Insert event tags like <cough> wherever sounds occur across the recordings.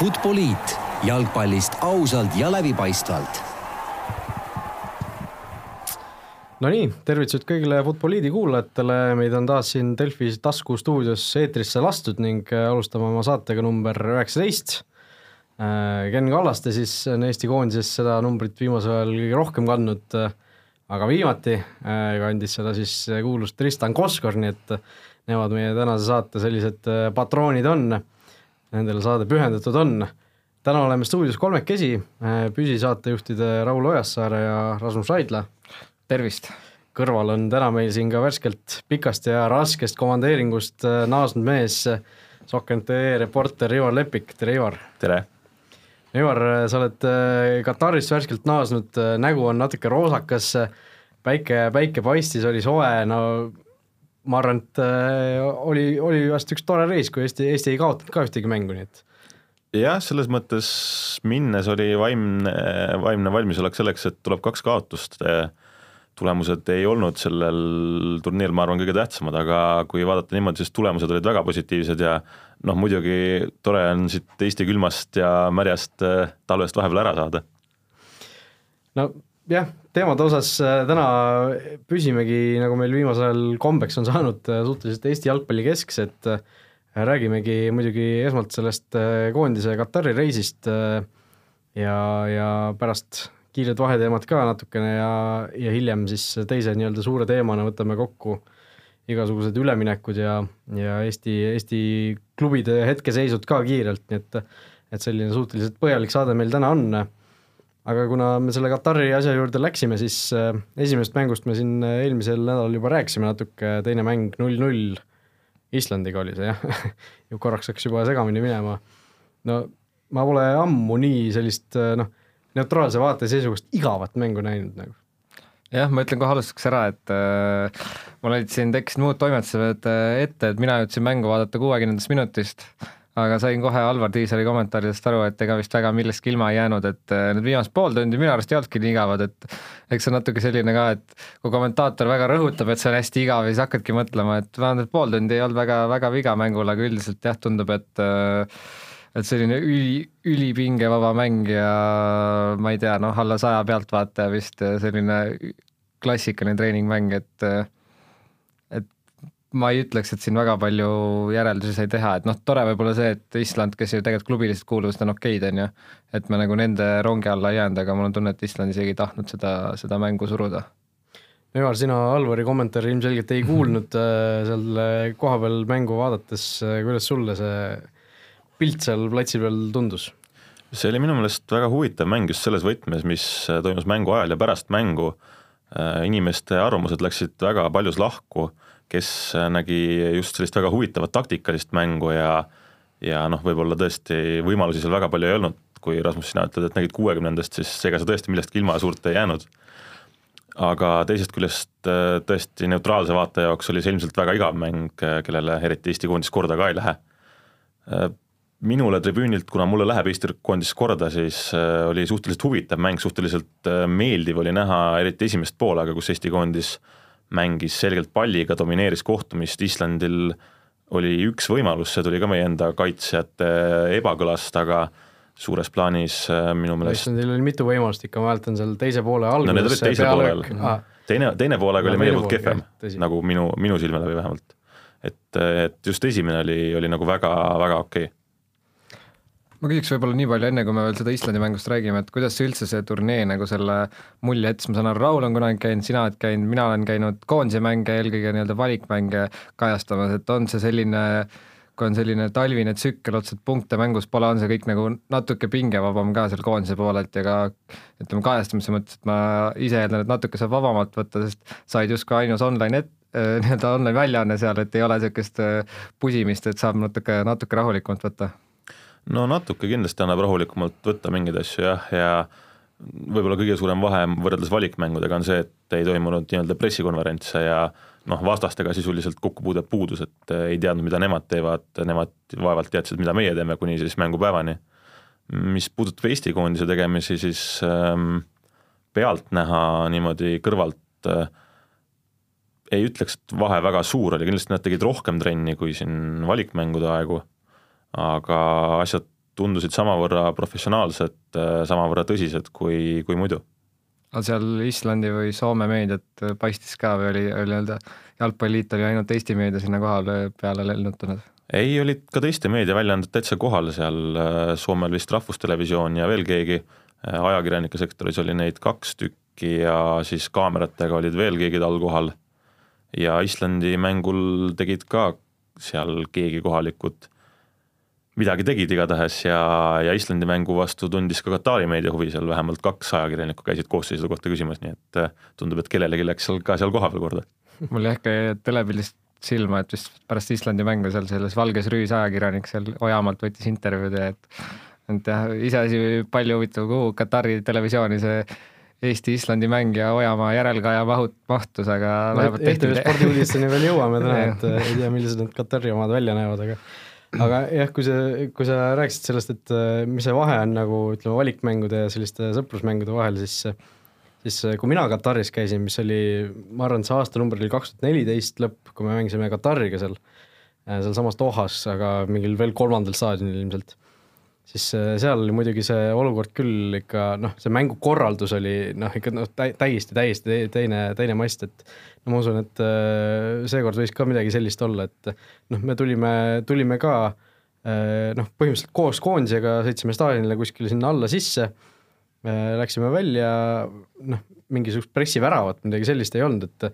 Futboliit. Jalgpallist ausalt ja läbipaistvalt. Nonii, tervitused kõigile Futboliidi kuulajatele, meid on taas siin Delfi taskustuudios eetrisse lastud ning äh, alustame oma saatega number üheksateist. Äh, Ken Kallaste siis on Eesti koondises seda numbrit viimasel ajal kõige rohkem kandnud, äh, aga viimati kandis seda siis kuulus Tristan Koskor, nii et nemad meie tänase saate sellised patroonid on, nendele saade pühendatud on. täna oleme stuudios kolmekesi, püsisaatejuhtide Raul Ojassaare ja Rasmus Raidla tervist! kõrval on täna meil siin ka värskelt pikast ja raskest komandeeringust äh, naasnud mees, Sokken.ee reporter Ivar Lepik, tere Ivar! tere! Ivar, äh, sa oled äh, Katarist värskelt naasnud, nägu on natuke roosakas, päike, päike paistis, oli soe, no ma arvan, et oli, oli vast üks tore reis, kui Eesti, Eesti ei kaotanud ka ühtegi mängu, nii et jah, selles mõttes minnes oli vaimne, vaimne valmisolek selleks, et tuleb kaks kaotust tulemused ei olnud sellel turniiril, ma arvan, kõige tähtsamad, aga kui vaadata niimoodi, siis tulemused olid väga positiivsed ja noh, muidugi tore on siit Eesti külmast ja märjast äh, talvest vahepeal ära saada. no jah, teemade osas äh, täna püsimegi, nagu meil viimasel ajal kombeks on saanud, äh, suhteliselt Eesti jalgpalli kesksed, räägimegi muidugi esmalt sellest koondise Katari reisist ja, ja pärast kiired vaheteemad ka natukene ja, ja hiljem siis teise nii-öelda suure teemana võtame kokku igasugused üleminekud ja, ja Eesti, Eesti klubide hetkeseisud ka kiirelt, nii et et selline suhteliselt põhjalik saade meil täna on. Aga kuna me selle Katari asja juurde läksime, siis äh, esimesest mängust me siin eelmisel nädalal juba rääkisime natuke, teine mäng null-null Islandiga oli see jah <laughs> ju korraks hakkas juba segamini minema. no ma pole ammu nii sellist noh neutraalse vaate seisukohast igavat mängu näinud nagu. jah, ma ütlen kohe alustuseks ära, et äh, mul olid siin, tekkisid muud toimetused äh, ette, et mina jõudsin mängu vaadata kuuekümnendast minutist, aga sain kohe Alvar Tiisali kommentaaridest aru, et ega vist väga millestki ilma ei jäänud, et äh, need viimased pool tundi minu arust ei olnudki nii igavad, et eks see on natuke selline ka, et kui kommentaator väga rõhutab, et see on hästi igav ja siis hakkadki mõtlema, et vähemalt pool tundi ei olnud väga, väga viga mängul, aga üldiselt jah, tundub, et äh, et selline üli, ülipingevaba mäng ja ma ei tea, noh, alla saja pealtvaataja vist selline klassikaline treeningmäng, et ma ei ütleks, et siin väga palju järeldusi sai teha, et noh, tore võib-olla see, et Island, kes ju tegelikult klubiliselt kuuluvust on okeid, on ju, et me nagu nende rongi alla ei jäänud, aga mul on tunne, et Island isegi ei tahtnud seda, seda mängu suruda Ivar, sina Alvari kommentaari ilmselgelt ei <clears throat> kuulnud äh, seal kohapeal mängu vaadates, kuidas sulle see pilt seal platsi peal tundus? see oli minu meelest väga huvitav mäng just selles võtmes, mis toimus mängu ajal ja pärast mängu. Äh, inimeste arvamused läksid väga paljus lahku, kes nägi just sellist väga huvitavat taktikalist mängu ja ja noh, võib-olla tõesti võimalusi seal väga palju ei olnud, kui Rasmus, sina ütled, et nägid kuuekümnendast, siis ega sa tõesti millestki ilma suurt ei jäänud. aga teisest küljest äh, tõesti neutraalse vaataja jaoks oli see ilmselt väga igav mäng, kellele eriti Eesti koondis korda ka ei lähe äh, minule tribüünilt, kuna mulle läheb Eesti koondis korda, siis äh, oli suhteliselt huvitav mäng, suhteliselt äh, meeldiv oli näha eriti esimest poolega, kus Eesti koondis mängis selgelt palliga, domineeris kohtumist, Islandil oli üks võimalus, see tuli ka meie enda kaitsjate ebakõlast, aga suures plaanis äh, minu meelest Islandil oli mitu võimalust ikka, ma mäletan seal teise poole alguses no need olid teisel poolel ah., teine, teine poolega no, oli meie poolt kehvem, nagu minu, minu silme läbi vähemalt. et, et just esimene oli, oli nagu väga, väga okei okay ma küsiks võib-olla nii palju, enne kui me veel seda Islandi mängust räägime, et kuidas üldse see turnee nagu selle mulje jättis, ma saan aru, Raul on kunagi käinud, sina oled käinud, mina olen käinud koondise mänge, eelkõige nii-öelda valikmänge kajastamas, et on see selline kui on selline talvine tsükkel, otseselt punkte mängus pole, on see kõik nagu natuke pingevabam ka seal koondise poolelt ja ka ütleme, kajastamise mõttes, et ma ise eeldan, et natuke saab vabamalt võtta, sest sa olid justkui ainus online et-, nii-öelda online väljaanne seal, et ei ole niisugust pusimist, et saab natuke, natuke rahulikumalt võtta no natuke kindlasti annab rahulikumalt võtta mingeid asju jah, ja võib-olla kõige suurem vahe võrreldes valikmängudega on see, et ei toimunud nii-öelda pressikonverentse ja noh, vastastega sisuliselt kokkupuude puudus, et ei teadnud, mida nemad teevad, nemad vaevalt teadsid, mida meie teeme, kuni siis mängupäevani. mis puudutab Eesti koondise tegemisi, siis ähm, pealtnäha niimoodi kõrvalt äh, ei ütleks, et vahe väga suur oli, kindlasti nad tegid rohkem trenni kui siin valikmängude aegu aga asjad tundusid samavõrra professionaalsed, samavõrra tõsised kui, kui muidu. aga seal Islandi või Soome meediat paistis ka või oli, oli nii-öelda jalgpalliliit oli ainult Eesti meedia sinna kohale peale lennutanud? ei, olid ka teiste meediaväljaanded täitsa kohal seal, Soomel vist Rahvustelevisioon ja veel keegi, ajakirjanike sektoris oli neid kaks tükki ja siis kaameratega olid veel keegi tal kohal ja Islandi mängul tegid ka seal keegi kohalikud, midagi tegid igatahes ja, ja Islandi mängu vastu tundis ka Katari meedia huvi, seal vähemalt kaks ajakirjanikku käisid koosseisude kohta küsimas, nii et äh, tundub, et kellelegi läks seal ka seal kohapeal korda. mul jah ka telepildist silma, et vist pärast Islandi mängu seal selles valges rüüs ajakirjanik seal Ojamaalt võttis intervjuud ja et et jah, iseasi palju huvitav, kuhu Katari televisiooni see Eesti-Islandi mäng ja Ojamaa järelkaja mahut-, mahtus, aga vähemalt tehti. spordiuudisteni veel jõuame täna, <laughs> et ei tea, millised need Katari omad välja näevad, aga aga jah, kui sa, kui sa rääkisid sellest, et mis see vahe on nagu ütleme, valikmängude ja selliste sõprusmängude vahel, siis siis kui mina Kataris käisin, mis oli, ma arvan, see aastanumber oli kaks tuhat neliteist lõpp, kui me mängisime Katariga seal, sealsamas Dohas, aga mingil veel kolmandal staadionil ilmselt siis äh, seal oli muidugi see olukord küll ikka noh, see mängukorraldus oli noh, ikka noh, täiesti, täiesti teine, teine mast, et no ma usun, et äh, seekord võis ka midagi sellist olla, et noh, me tulime, tulime ka äh, noh, põhimõtteliselt koos koondisega sõitsime staadionile kuskile sinna alla sisse, läksime välja, noh, mingisugust pressiväravat, midagi sellist ei olnud, et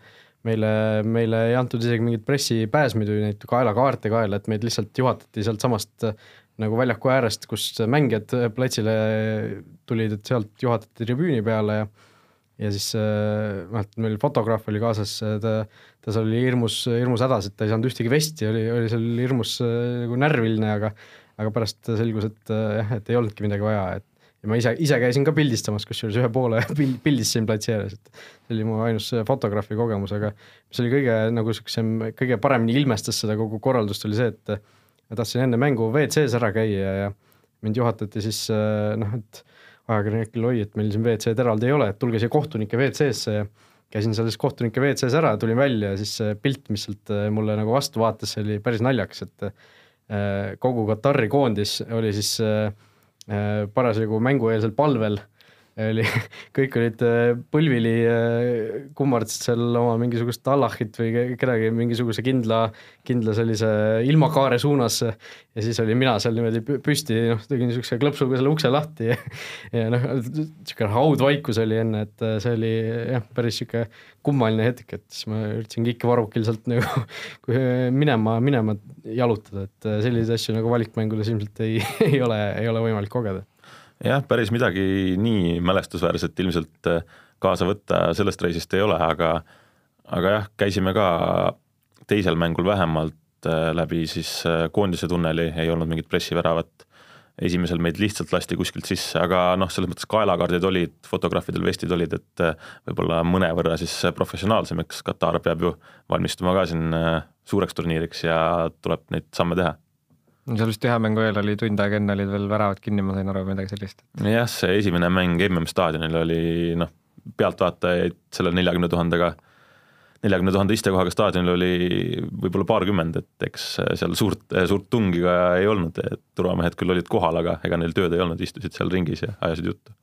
meile, meile ei antud isegi mingit pressipääsmeid või neid kaelakaarte kaela, et meid lihtsalt juhatati sealtsamast nagu väljaku äärest, kus mängijad platsile tulid, et sealt juhatati tribüüni peale ja ja siis noh, et meil fotograaf oli kaasas, ta, ta seal oli hirmus, hirmus hädas, et ta ei saanud ühtegi vesti, oli, oli seal hirmus nagu närviline, aga aga pärast selgus, et jah, et ei olnudki midagi vaja, et ja ma ise, ise käisin ka pildistamas, kusjuures ühe poole <laughs> pild, pildistasin platsi ääres, et see oli mu ainus fotograafi kogemus, aga mis oli kõige nagu niisugusem, kõige paremini ilmestas seda kogu korraldust, oli see, et ma tahtsin enne mängu WC-s ära käia ja mind juhatati siis äh, noh, et ajakirjanikul oi, et meil siin WC-d eraldi ei ole, et tulge siia kohtunike WC-sse ja käisin selles kohtunike WC-s ära, tulin välja ja siis see pilt, mis sealt äh, mulle nagu vastu vaatas, oli päris naljakas, et äh, kogu Katari koondis oli siis parasjagu mängueelsel palvel oli, <laughs> kõik olid äh, põlvili, äh, kummardasid seal oma mingisugust Allahit või kedagi mingisuguse kindla, kindla sellise ilmakaare suunas. Ja siis olin mina seal niimoodi püsti, noh, tegin niisuguse klõpsuga selle ukse lahti ja, ja noh, niisugune haudvaikus oli enne, et äh, see oli jah, päris niisugune kummaline hetk, et siis ma üritasin kikkvarrukil sealt <laughs> nagu minema, minema jalutada, et selliseid asju nagu valikmängudes ilmselt ei, <laughs> ei ole, ei ole võimalik kogeda jah, päris midagi nii mälestusväärset ilmselt äh, kaasa võtta sellest reisist ei ole, aga aga jah, käisime ka teisel mängul vähemalt äh, läbi siis äh, koondise tunneli, ei olnud mingit pressiväravat, esimesel meid lihtsalt lasti kuskilt sisse, aga noh, selles mõttes kaelakaardid olid, fotograafidel vestid olid, et võib-olla mõnevõrra siis professionaalsem, eks Katar peab ju valmistuma ka siin suureks turniiriks ja tuleb neid samme teha seal vist ühe mängu eel oli tund aega enne olid veel väravad kinni, ma sain aru, midagi sellist. jah, see esimene mäng MM staadionil oli noh, pealtvaatajaid selle neljakümne tuhandega, neljakümne tuhande istekohaga staadionil oli võib-olla paarkümmend, et eks seal suurt, suurt tungi ka ei olnud, et turvamehed küll olid kohal, aga ega neil tööd ei olnud, istusid seal ringis ja ajasid juttu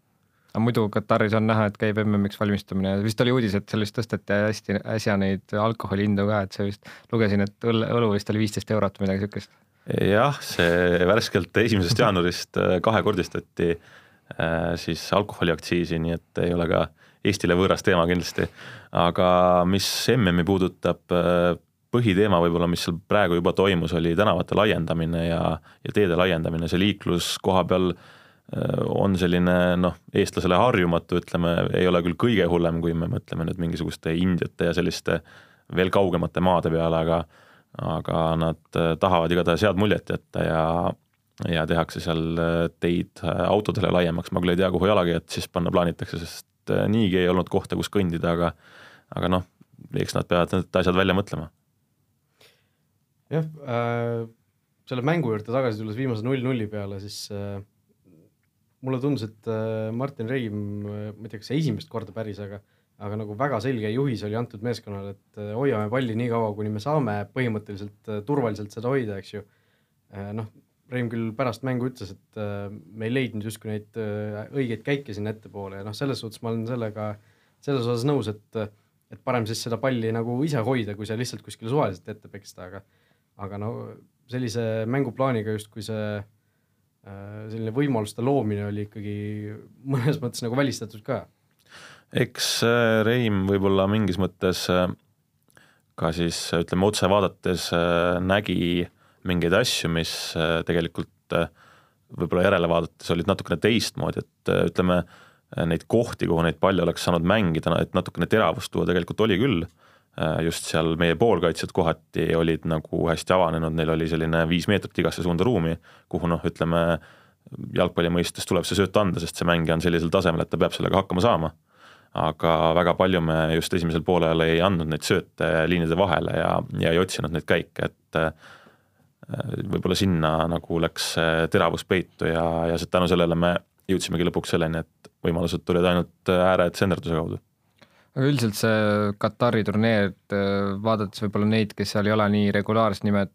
aga muidu Kataris on näha, et käib MM-iks valmistumine ja vist oli uudis, et seal vist tõsteti hästi äsja neid alkoholi hindu ka, et see vist, lugesin, et õlle, õlu vist oli viisteist eurot või midagi niisugust jah, see värskelt esimesest jaanuarist äh, kahekordistati äh, siis alkoholiaktsiisi, nii et ei ole ka Eestile võõras teema kindlasti. aga mis MM-i puudutab, äh, põhiteema võib-olla, mis seal praegu juba toimus, oli tänavate laiendamine ja, ja teede laiendamine, see liiklus koha peal on selline noh, eestlasele harjumatu, ütleme, ei ole küll kõige hullem, kui me mõtleme nüüd mingisuguste Indiate ja selliste veel kaugemate maade peale, aga aga nad äh, tahavad igatahes head muljet jätta ja ja tehakse seal äh, teid äh, autodele laiemaks, ma küll ei tea, kuhu jalakäijad siis panna plaanitakse, sest niigi ei olnud kohta, kus kõndida, aga aga noh, eks nad peavad need asjad välja mõtlema. jah äh,, selle mängu juurde tagasi tulles viimase null-nulli peale, siis äh, mulle tundus, et äh, Martin Reim, ma ei tea, kas esimest korda päris, aga aga nagu väga selge juhis oli antud meeskonnale, et äh, hoiame palli nii kaua, kuni me saame põhimõtteliselt äh, turvaliselt seda hoida, eks ju. Äh, noh, Reim küll pärast mängu ütles, et me ei leidnud justkui neid õigeid käike sinna ettepoole ja noh, selles suhtes ma olen sellega, selles osas nõus, et et parem siis seda palli nagu ise hoida, kui see lihtsalt kuskile suvaliselt ette peksta, aga aga no sellise mänguplaaniga justkui see selline võimaluste loomine oli ikkagi mõnes mõttes nagu välistatud ka. Eks äh, Reim võib-olla mingis mõttes äh, ka siis ütleme otse vaadates nägi mingeid asju, mis äh, tegelikult äh, võib-olla järele vaadates olid natukene teistmoodi, et äh, ütleme, neid kohti, kuhu neid palle oleks saanud mängida, et natukene teravust tuua, tegelikult oli küll, just seal meie poolkaitsjad kohati olid nagu hästi avanenud, neil oli selline viis meetrit igasse suunda ruumi, kuhu noh, ütleme jalgpalli mõistes tuleb see sööt anda, sest see mängija on sellisel tasemel, et ta peab sellega hakkama saama. Aga väga palju me just esimesel poolel ei andnud neid sööte liinide vahele ja, ja ei otsinud neid käike, et võib-olla sinna nagu läks teravus peitu ja, ja tänu sellele me jõudsimegi lõpuks selleni, et võimalused tulid ainult ääretsennderduse kaudu. aga üldiselt see Katari turniir, vaadates võib-olla neid, kes seal ei ole nii regulaarsed nimed,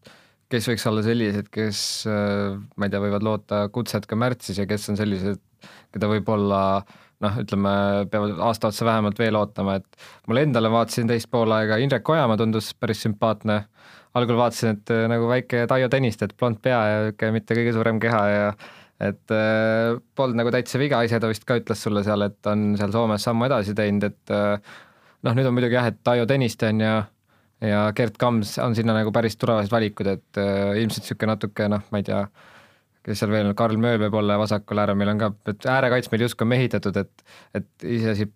kes võiks olla sellised, kes ma ei tea, võivad loota kutset ka märtsis ja kes on sellised, keda võib-olla noh, ütleme, peavad aasta otsa vähemalt veel ootama, et mulle endale vaatasin teist poolaega, Indrek Ojamaa tundus päris sümpaatne. Algul vaatasin, et äh, nagu väike Taio Tõniste, et blond pea ja niisugune mitte kõige suurem keha ja et äh, polnud nagu täitsa viga, ise ta vist ka ütles sulle seal, et on seal Soomes sammu edasi teinud, et äh, noh, nüüd on muidugi jah, et Taio Tõniste on ja ja Gerd Kams on sinna nagu päris tulevased valikud, et äh, ilmselt niisugune natuke noh, ma ei tea, kes seal veel Karl Mööl võib olla vasakul äärel meil on ka, et äärekaitsmeid justkui on mehitatud, et et iseasi,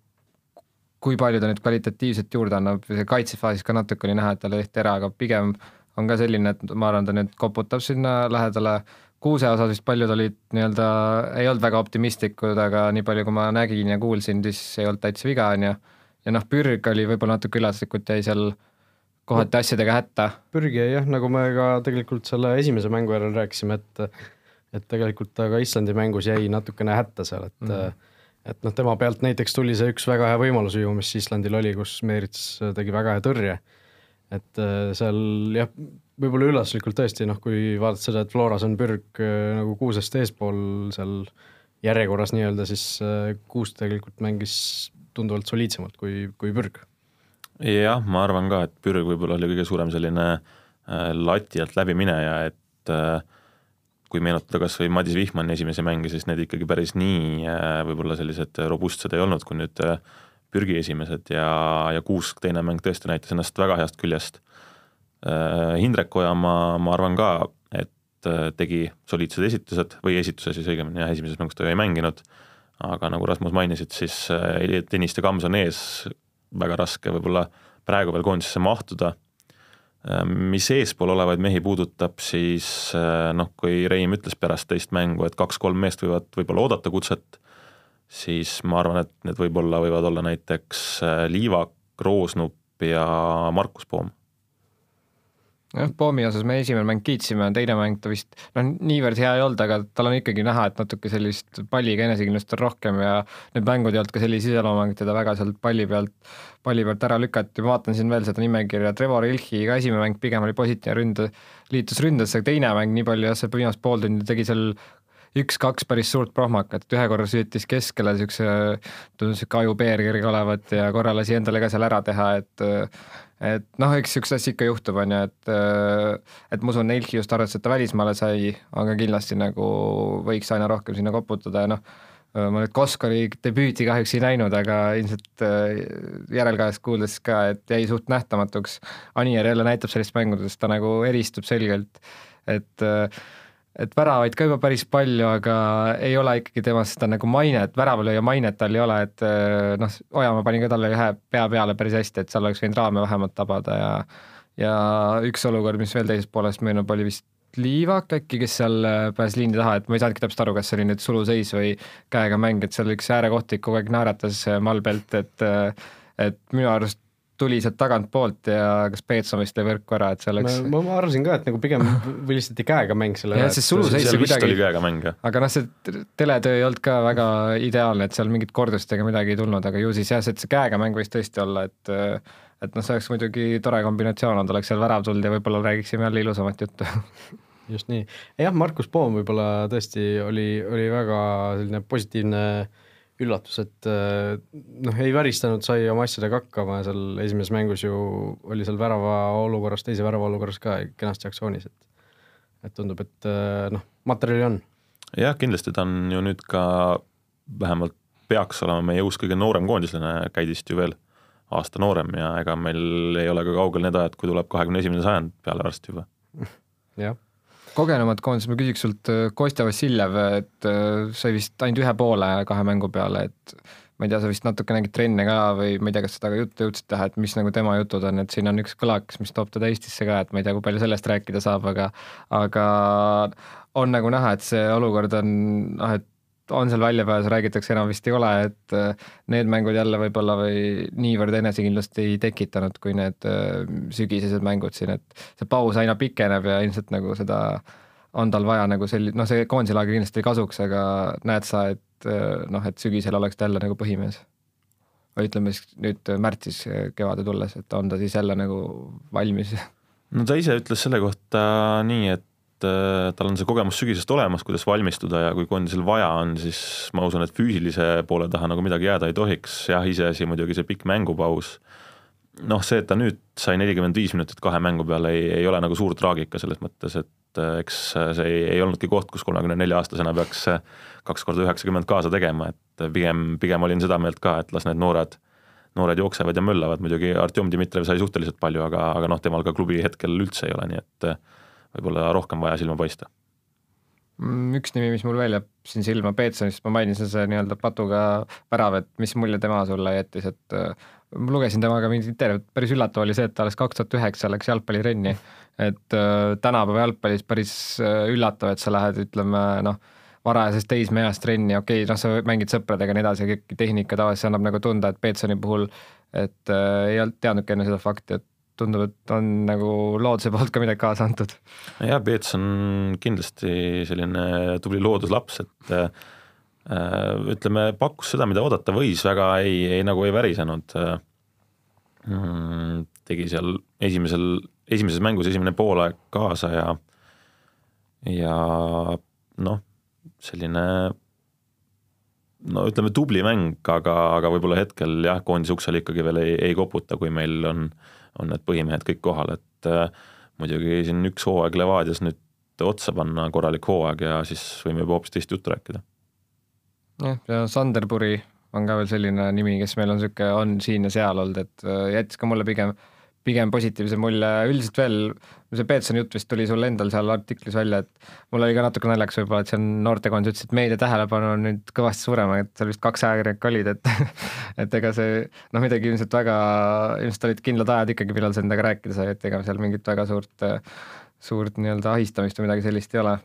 kui palju ta nüüd kvalitatiivselt juurde annab, kaitsefaasis ka natuke oli näha, et tal tehti ära, aga pigem on ka selline, et ma arvan, ta nüüd koputab sinna lähedale, kuuse osas vist paljud olid nii-öelda, ei olnud väga optimistlikud, aga nii palju, kui ma nägin ja kuulsin, siis ei olnud täitsa viga, on ju. ja noh, Pürg oli võib-olla natuke üllatuslikult jäi seal kohati asjadega hätta. Pürg jäi jah, nagu me ka tegelikult selle esimese mängu järel rääkisime, et et tegelikult ta ka Islandi mängus jäi natukene hätta seal, et mm -hmm et noh, tema pealt näiteks tuli see üks väga hea võimalus ju, mis Islandil oli, kus Meerits tegi väga hea tõrje. et äh, seal jah, võib-olla üllatuslikult tõesti noh, kui vaadata seda, et Floras on Pürg äh, nagu kuusest eespool seal järjekorras nii-öelda, siis äh, Kuusk tegelikult mängis tunduvalt soliidsemalt kui, kui Pürg. jah, ma arvan ka, et Pürg võib-olla oli kõige suurem selline lati alt läbimineja, et äh, kui meenutada kas või Madis Vihmani esimesi mänge, siis need ikkagi päris nii äh, võib-olla sellised robustsed ei olnud, kui nüüd äh, Pürgi esimesed ja, ja Kuusk teine mäng tõesti näitas ennast väga heast küljest. Äh, Hindrek Ojamaa, ma arvan ka, et tegi soliidsed esitused või esituse siis õigemini jah, esimeses mängus ta ju ei mänginud, aga nagu Rasmus mainisid, siis Tõniste Kams on ees, väga raske võib-olla praegu veel koondisesse mahtuda mis eespool olevaid mehi puudutab, siis äh, noh, kui Reim ütles pärast teist mängu, et kaks-kolm meest võivad võib-olla oodata kutset, siis ma arvan, et need võib-olla võivad olla näiteks äh, Liivak, Roosnup ja Markus Poom jah, Poomi osas me esimene mäng kiitsime, teine mäng ta vist noh, niivõrd hea ei olnud, aga tal on ikkagi näha, et natuke sellist palliga enesekindlust on rohkem ja need mängud ei olnud ka sellise iseloomuga, et teda väga sealt palli pealt, palli pealt ära lükati, ma vaatan siin veel seda nimekirja, Trevor Ilchi ka esimene mäng pigem oli positiivne ründ, liitus ründes, aga teine mäng nii palju jah, see viimast pool tundi tegi seal üks-kaks päris suurt prohmakat, ühe korra süütis keskele niisuguse, tundus niisugune ajupeer kerge olevat ja korra lasi endale ka seal ära teha, et et noh, eks niisuguseid asju ikka juhtub, on ju, et et ma usun, Neilki just arvas, et ta välismaale sai, aga kindlasti nagu võiks aina rohkem sinna koputada ja noh, ma nüüd Koskoli debüüti kahjuks ei näinud, aga ilmselt järelkajast kuuldes ka, et jäi suht nähtamatuks. Anier jälle näitab sellist mängudes, ta nagu eristub selgelt, et äh, et väravaid ka juba päris palju, aga ei ole ikkagi temast seda nagu mainet, väravalööja mainet tal ei ole, et eh, noh, Ojamaa pani ka talle ühe pea peale päris hästi, et seal oleks võinud raame vähemalt tabada ja ja üks olukord, mis veel teisest poolest meenub, oli vist Liivak äkki, kes seal eh, pääses liini taha, et ma ei saanudki täpselt aru, kas see oli nüüd suluseis või käega mäng, et seal üks äärekohtik kogu aeg naeratas eh, Malbelt, et et minu arust tuli sealt tagantpoolt ja kas Peetson vist lõi võrku ära, et see oleks ma, ma arvasin ka, et nagu pigem <laughs> vilistati käega mäng selle jah, see käega mäng, jah. aga noh, see teletöö ei olnud ka väga ideaalne, et seal mingit kordust ega midagi ei tulnud, aga ju siis jah, see, et see käega mäng võis tõesti olla, et et noh, see oleks muidugi tore kombinatsioon olnud, oleks seal värav tulnud ja võib-olla räägiksime jälle ilusamat juttu <laughs> just nii, jah, Markus Poom võib-olla tõesti oli, oli väga selline positiivne üllatus, et äh, noh, ei väristanud, sai oma asjadega hakkama ja seal esimeses mängus ju oli seal värava olukorras, teise värava olukorras ka kenasti aktsioonis, et et tundub, et äh, noh, materjali on. jah, kindlasti ta on ju nüüd ka vähemalt peaks olema meie uus kõige noorem koondislane käidist ju veel aasta noorem ja ega meil ei ole ka kaugel need ajad, kui tuleb kahekümne esimene sajand peale varsti juba. jah kogenumad koondised, ma küsiks sult, äh, Kostja Vassiljev, et äh, sai vist ainult ühe poole kahe mängu peale, et ma ei tea, sa vist natuke nägid trenne ka või ma ei tea, kas sa temaga juttu jõudsid teha, et mis nagu tema jutud on, et siin on üks kõlakas, mis toob teda Eestisse ka, et ma ei tea, kui palju sellest rääkida saab, aga aga on nagu näha, et see olukord on noh, et on seal väljapääsu, räägitakse, enam vist ei ole, et äh, need mängud jälle võib-olla või niivõrd enesekindlust ei tekitanud, kui need äh, sügisesed mängud siin, et see paus aina pikeneb ja ilmselt nagu seda on tal vaja nagu selli-, noh, see koondise laager kindlasti kasuks, aga näed sa, et äh, noh, et sügisel oleks ta jälle nagu põhimees? või ütleme siis nüüd märtsis kevade tulles, et on ta siis jälle nagu valmis? no ta ise ütles selle kohta nii, et et äh, tal on see kogemus sügisest olemas, kuidas valmistuda ja kui koondisel vaja on, siis ma usun, et füüsilise poole taha nagu midagi jääda ei tohiks, jah, iseasi muidugi see pikk mängupaus, noh, see, et ta nüüd sai nelikümmend viis minutit kahe mängu peale, ei, ei ole nagu suur traagika selles mõttes, et äh, eks see ei, ei olnudki koht, kus kolmekümne nelja aastasena peaks kaks korda üheksakümmend kaasa tegema, et pigem, pigem olin seda meelt ka, et las need noored noored jooksevad ja möllavad, muidugi Artjom Dmitrijev sai suhteliselt palju, aga, aga noh, temal ka klubi hetkel üldse ei ole, nii et võib-olla rohkem vaja silma paista. Mm, üks nimi, mis mul veel jääb siin silma Peetsonist, ma mainisin see nii-öelda patuga värav, et mis mulje tema sulle jättis, et äh, ma lugesin temaga mingit intervjuud, päris üllatav oli see, et ta alles kaks tuhat üheksa läks jalgpallitrenni. et äh, tänapäeva jalgpallis päris äh, üllatav, et sa lähed, ütleme noh, varajasest teismeeast trenni, okei okay,, noh, sa mängid sõpradega ja nii edasi, kõik tehnika tavaliselt annab nagu tunda, et Peetsoni puhul et äh, ei olnud teadnudki enne seda fakti, et tundub, et on nagu looduse poolt ka midagi kaasa antud. jah, Peets on kindlasti selline tubli looduslaps, et äh, ütleme, pakkus seda, mida oodata võis, väga ei, ei nagu ei värisenud äh,. tegi seal esimesel, esimeses mängus esimene poolaeg kaasa ja, ja noh, selline no ütleme, tubli mäng, aga, aga võib-olla hetkel jah, koondise uksele ikkagi veel ei, ei koputa, kui meil on äh, on need põhimehed kõik kohal, et äh, muidugi siin üks hooaeg Levadias nüüd otsa panna, korralik hooaeg ja siis võime juba hoopis teist juttu rääkida. jah, ja Sanderburi on ka veel selline nimi, kes meil on niisugune, on siin ja seal olnud, et äh, jättis ka mulle pigem äh, pigem positiivse mulje, üldiselt veel, see Peetsoni jutt vist tuli sul endal seal artiklis välja, et mul oli ka natuke naljakas võib-olla, et see on noortekoondis ütles, et meedia tähelepanu on nüüd kõvasti suurem, et seal vist kaks ajakirjanikku olid, et <laughs> et ega see noh, midagi ilmselt väga, ilmselt olid kindlad ajad ikkagi, millal sa endaga rääkida sai, et ega seal mingit väga suurt, suurt nii-öelda ahistamist või midagi sellist ei ole.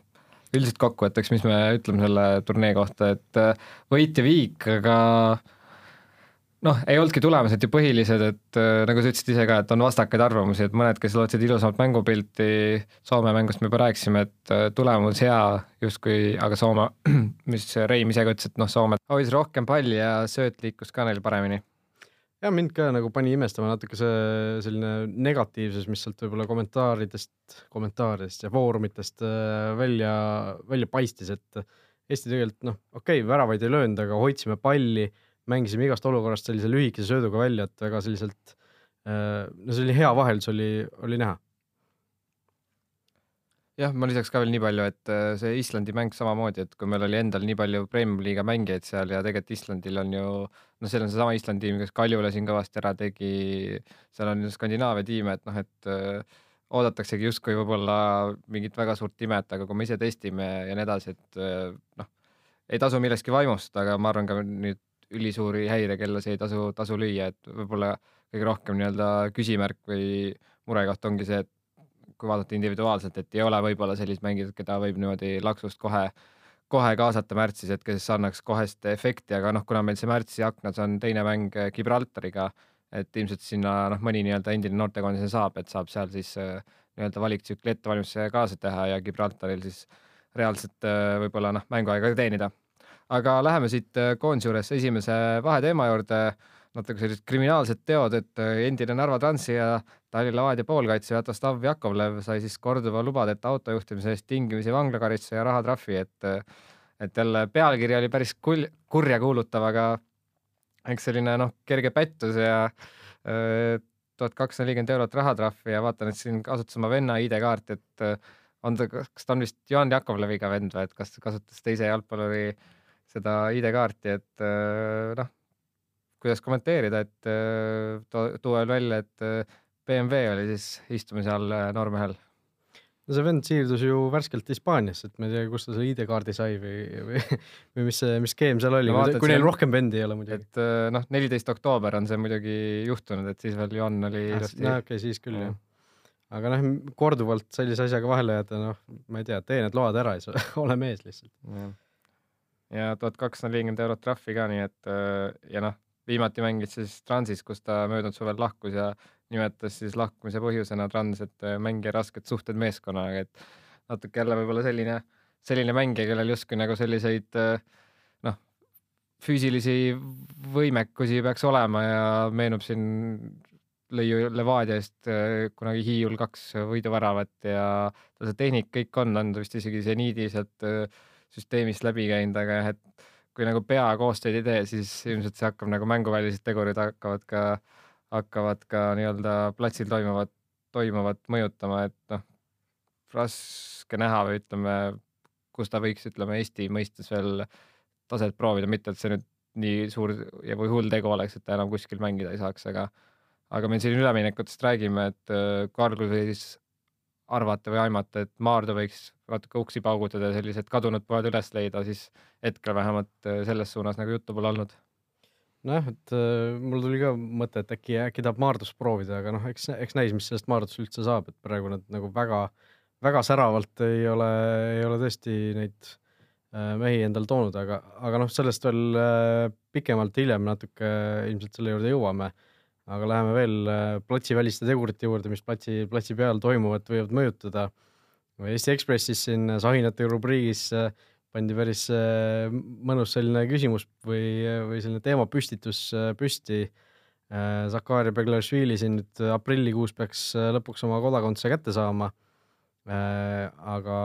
Üldiselt kokkuvõtteks, mis me ütleme selle turnee kohta, et võit ja viik, aga noh, ei olnudki tulemused ju põhilised, et äh, nagu sa ütlesid ise ka, et on vastakaid arvamusi, et mõned, kes lootsid ilusamat mängupilti, Soome mängust me juba rääkisime, et äh, tulemus hea justkui, aga Soome, <clears throat> mis Reim ise ka ütles, et noh, Soome hoidis rohkem palli ja sööt liikus ka neil paremini. ja mind ka nagu pani imestama natuke see selline negatiivsus, mis sealt võib-olla kommentaaridest, kommentaaridest ja foorumitest äh, välja, välja paistis, et Eesti tegelikult noh, okei okay,, väravaid ei löönud, aga hoidsime palli mängisime igast olukorrast sellise lühikese sööduga välja, et väga selliselt äh, no selline hea vaheldus oli, oli näha. jah, ma lisaks ka veel nii palju, et äh, see Islandi mäng samamoodi, et kui meil oli endal nii palju Premiumi liiga mängijaid seal ja tegelikult Islandil on ju noh, seal on seesama Islandi tiim, kes Kaljule siin kõvasti ära tegi, seal on ju Skandinaavia tiime, et noh, et äh, oodataksegi justkui võib-olla mingit väga suurt imet, aga kui me ise testime ja nii edasi, et noh, ei tasu millestki vaimustada, aga ma arvan ka nüüd ülisuuri häirekellasid ei tasu, tasu lüüa, et võib-olla kõige rohkem nii-öelda küsimärk või murekoht ongi see, et kui vaadata individuaalselt, et ei ole võib-olla sellist mängijat, keda võib niimoodi laksust kohe, kohe kaasata märtsis, et kes annaks kohest efekti, aga noh, kuna meil see märtsi aknas on teine mäng Gibraltariga, et ilmselt sinna noh, mõni nii-öelda endine noortekoondise saab, et saab seal siis äh, nii-öelda valiktsükli ettevalmistuse kaasa teha ja Gibraltaril siis reaalselt äh, võib-olla noh, mänguaega teenida aga läheme siit äh, koondise juures esimese vaheteema juurde. natuke sellised kriminaalsed teod, et äh, endine Narva Transi ja Tallinna Levadia poolkaitse Jatoslav Jakovlev sai siis korduva lubadeta autojuhtimise eest tingimisi vanglakaristuse ja rahatrahvi, et et jälle pealkiri oli päris kul-, kurjakuulutav, aga eks selline noh, kerge pettus ja tuhat kakssada nelikümmend eurot rahatrahvi ja vaatan, et siin kasutas oma venna ID-kaarti, et on ta, kas ta on vist Juhan Jakovleviga vend või et kas ta kasutas teise jalgpalluri seda ID-kaarti, et noh, kuidas kommenteerida, et tuua veel välja, et BMW oli siis istumise all noormehel no see vend siirdus ju värskelt Hispaaniasse, et ma ei tea, kust ta selle ID-kaardi sai või, või, või mis see, mis skeem seal oli no,, kui neil rohkem vendi ei ole muidugi. et noh, neliteist oktoober on see muidugi juhtunud, et siis veel Johan oli ah, ilusti. no okei okay,, siis küll jah. aga noh, korduvalt sellise asjaga vahele jääda, noh, ma ei tea, tee need load ära ja <laughs> ole mees lihtsalt. Ja tuhat kakssada nelikümmend eurot trahvi ka, nii et ja noh, viimati mängis siis Transis, kus ta möödunud suvel lahkus ja nimetas siis lahkumise põhjusena Trans, et äh, mängija rasked suhted meeskonnaga, et natuke jälle võib-olla selline, selline mängija, kellel justkui nagu selliseid äh, noh, füüsilisi võimekusi peaks olema ja meenub siin lõi ju Levadia eest äh, kunagi Hiiul kaks võiduväravat ja tal see tehnik kõik on, on ta vist isegi seniidi sealt süsteemist läbi käinud, aga jah, et kui nagu pea koostööd ei tee, siis ilmselt see hakkab nagu mänguvälised tegurid hakkavad ka hakkavad ka nii-öelda platsil toimuvat, toimuvat mõjutama, et noh, raske näha või ütleme, kus ta võiks, ütleme Eesti mõistes veel taset proovida, mitte et see nüüd nii suur ja või hull tegu oleks, et ta enam kuskil mängida ei saaks, aga aga meil siin üleminekutest räägime, et äh, Karl võis arvata või aimata, et Maardu võiks natuke uksi paugutada ja sellised kadunud poed üles leida, siis hetkel vähemalt äh, selles suunas nagu juttu pole olnud nojah, et äh, mul tuli ka mõte, et äkki, äkki tahab Maardust proovida, aga noh, eks, eks näis, mis sellest Maardust üldse saab, et praegu nad nagu väga, väga säravalt ei ole, ei ole tõesti neid äh, mehi endal toonud, aga, aga noh, sellest veel äh, pikemalt hiljem natuke ilmselt selle juurde jõuame. aga läheme veel äh, platsiväliste tegurite juurde, mis platsi, platsi peal toimuvat võivad mõjutada. Eesti Ekspressis siin sahinate rubriigis äh, pandi päris äh, mõnus selline küsimus või, või selline teemapüstitus äh, püsti. Zakaria äh, Beglašvili siin nüüd aprillikuus peaks lõpuks oma kodakondsuse kätte saama. aga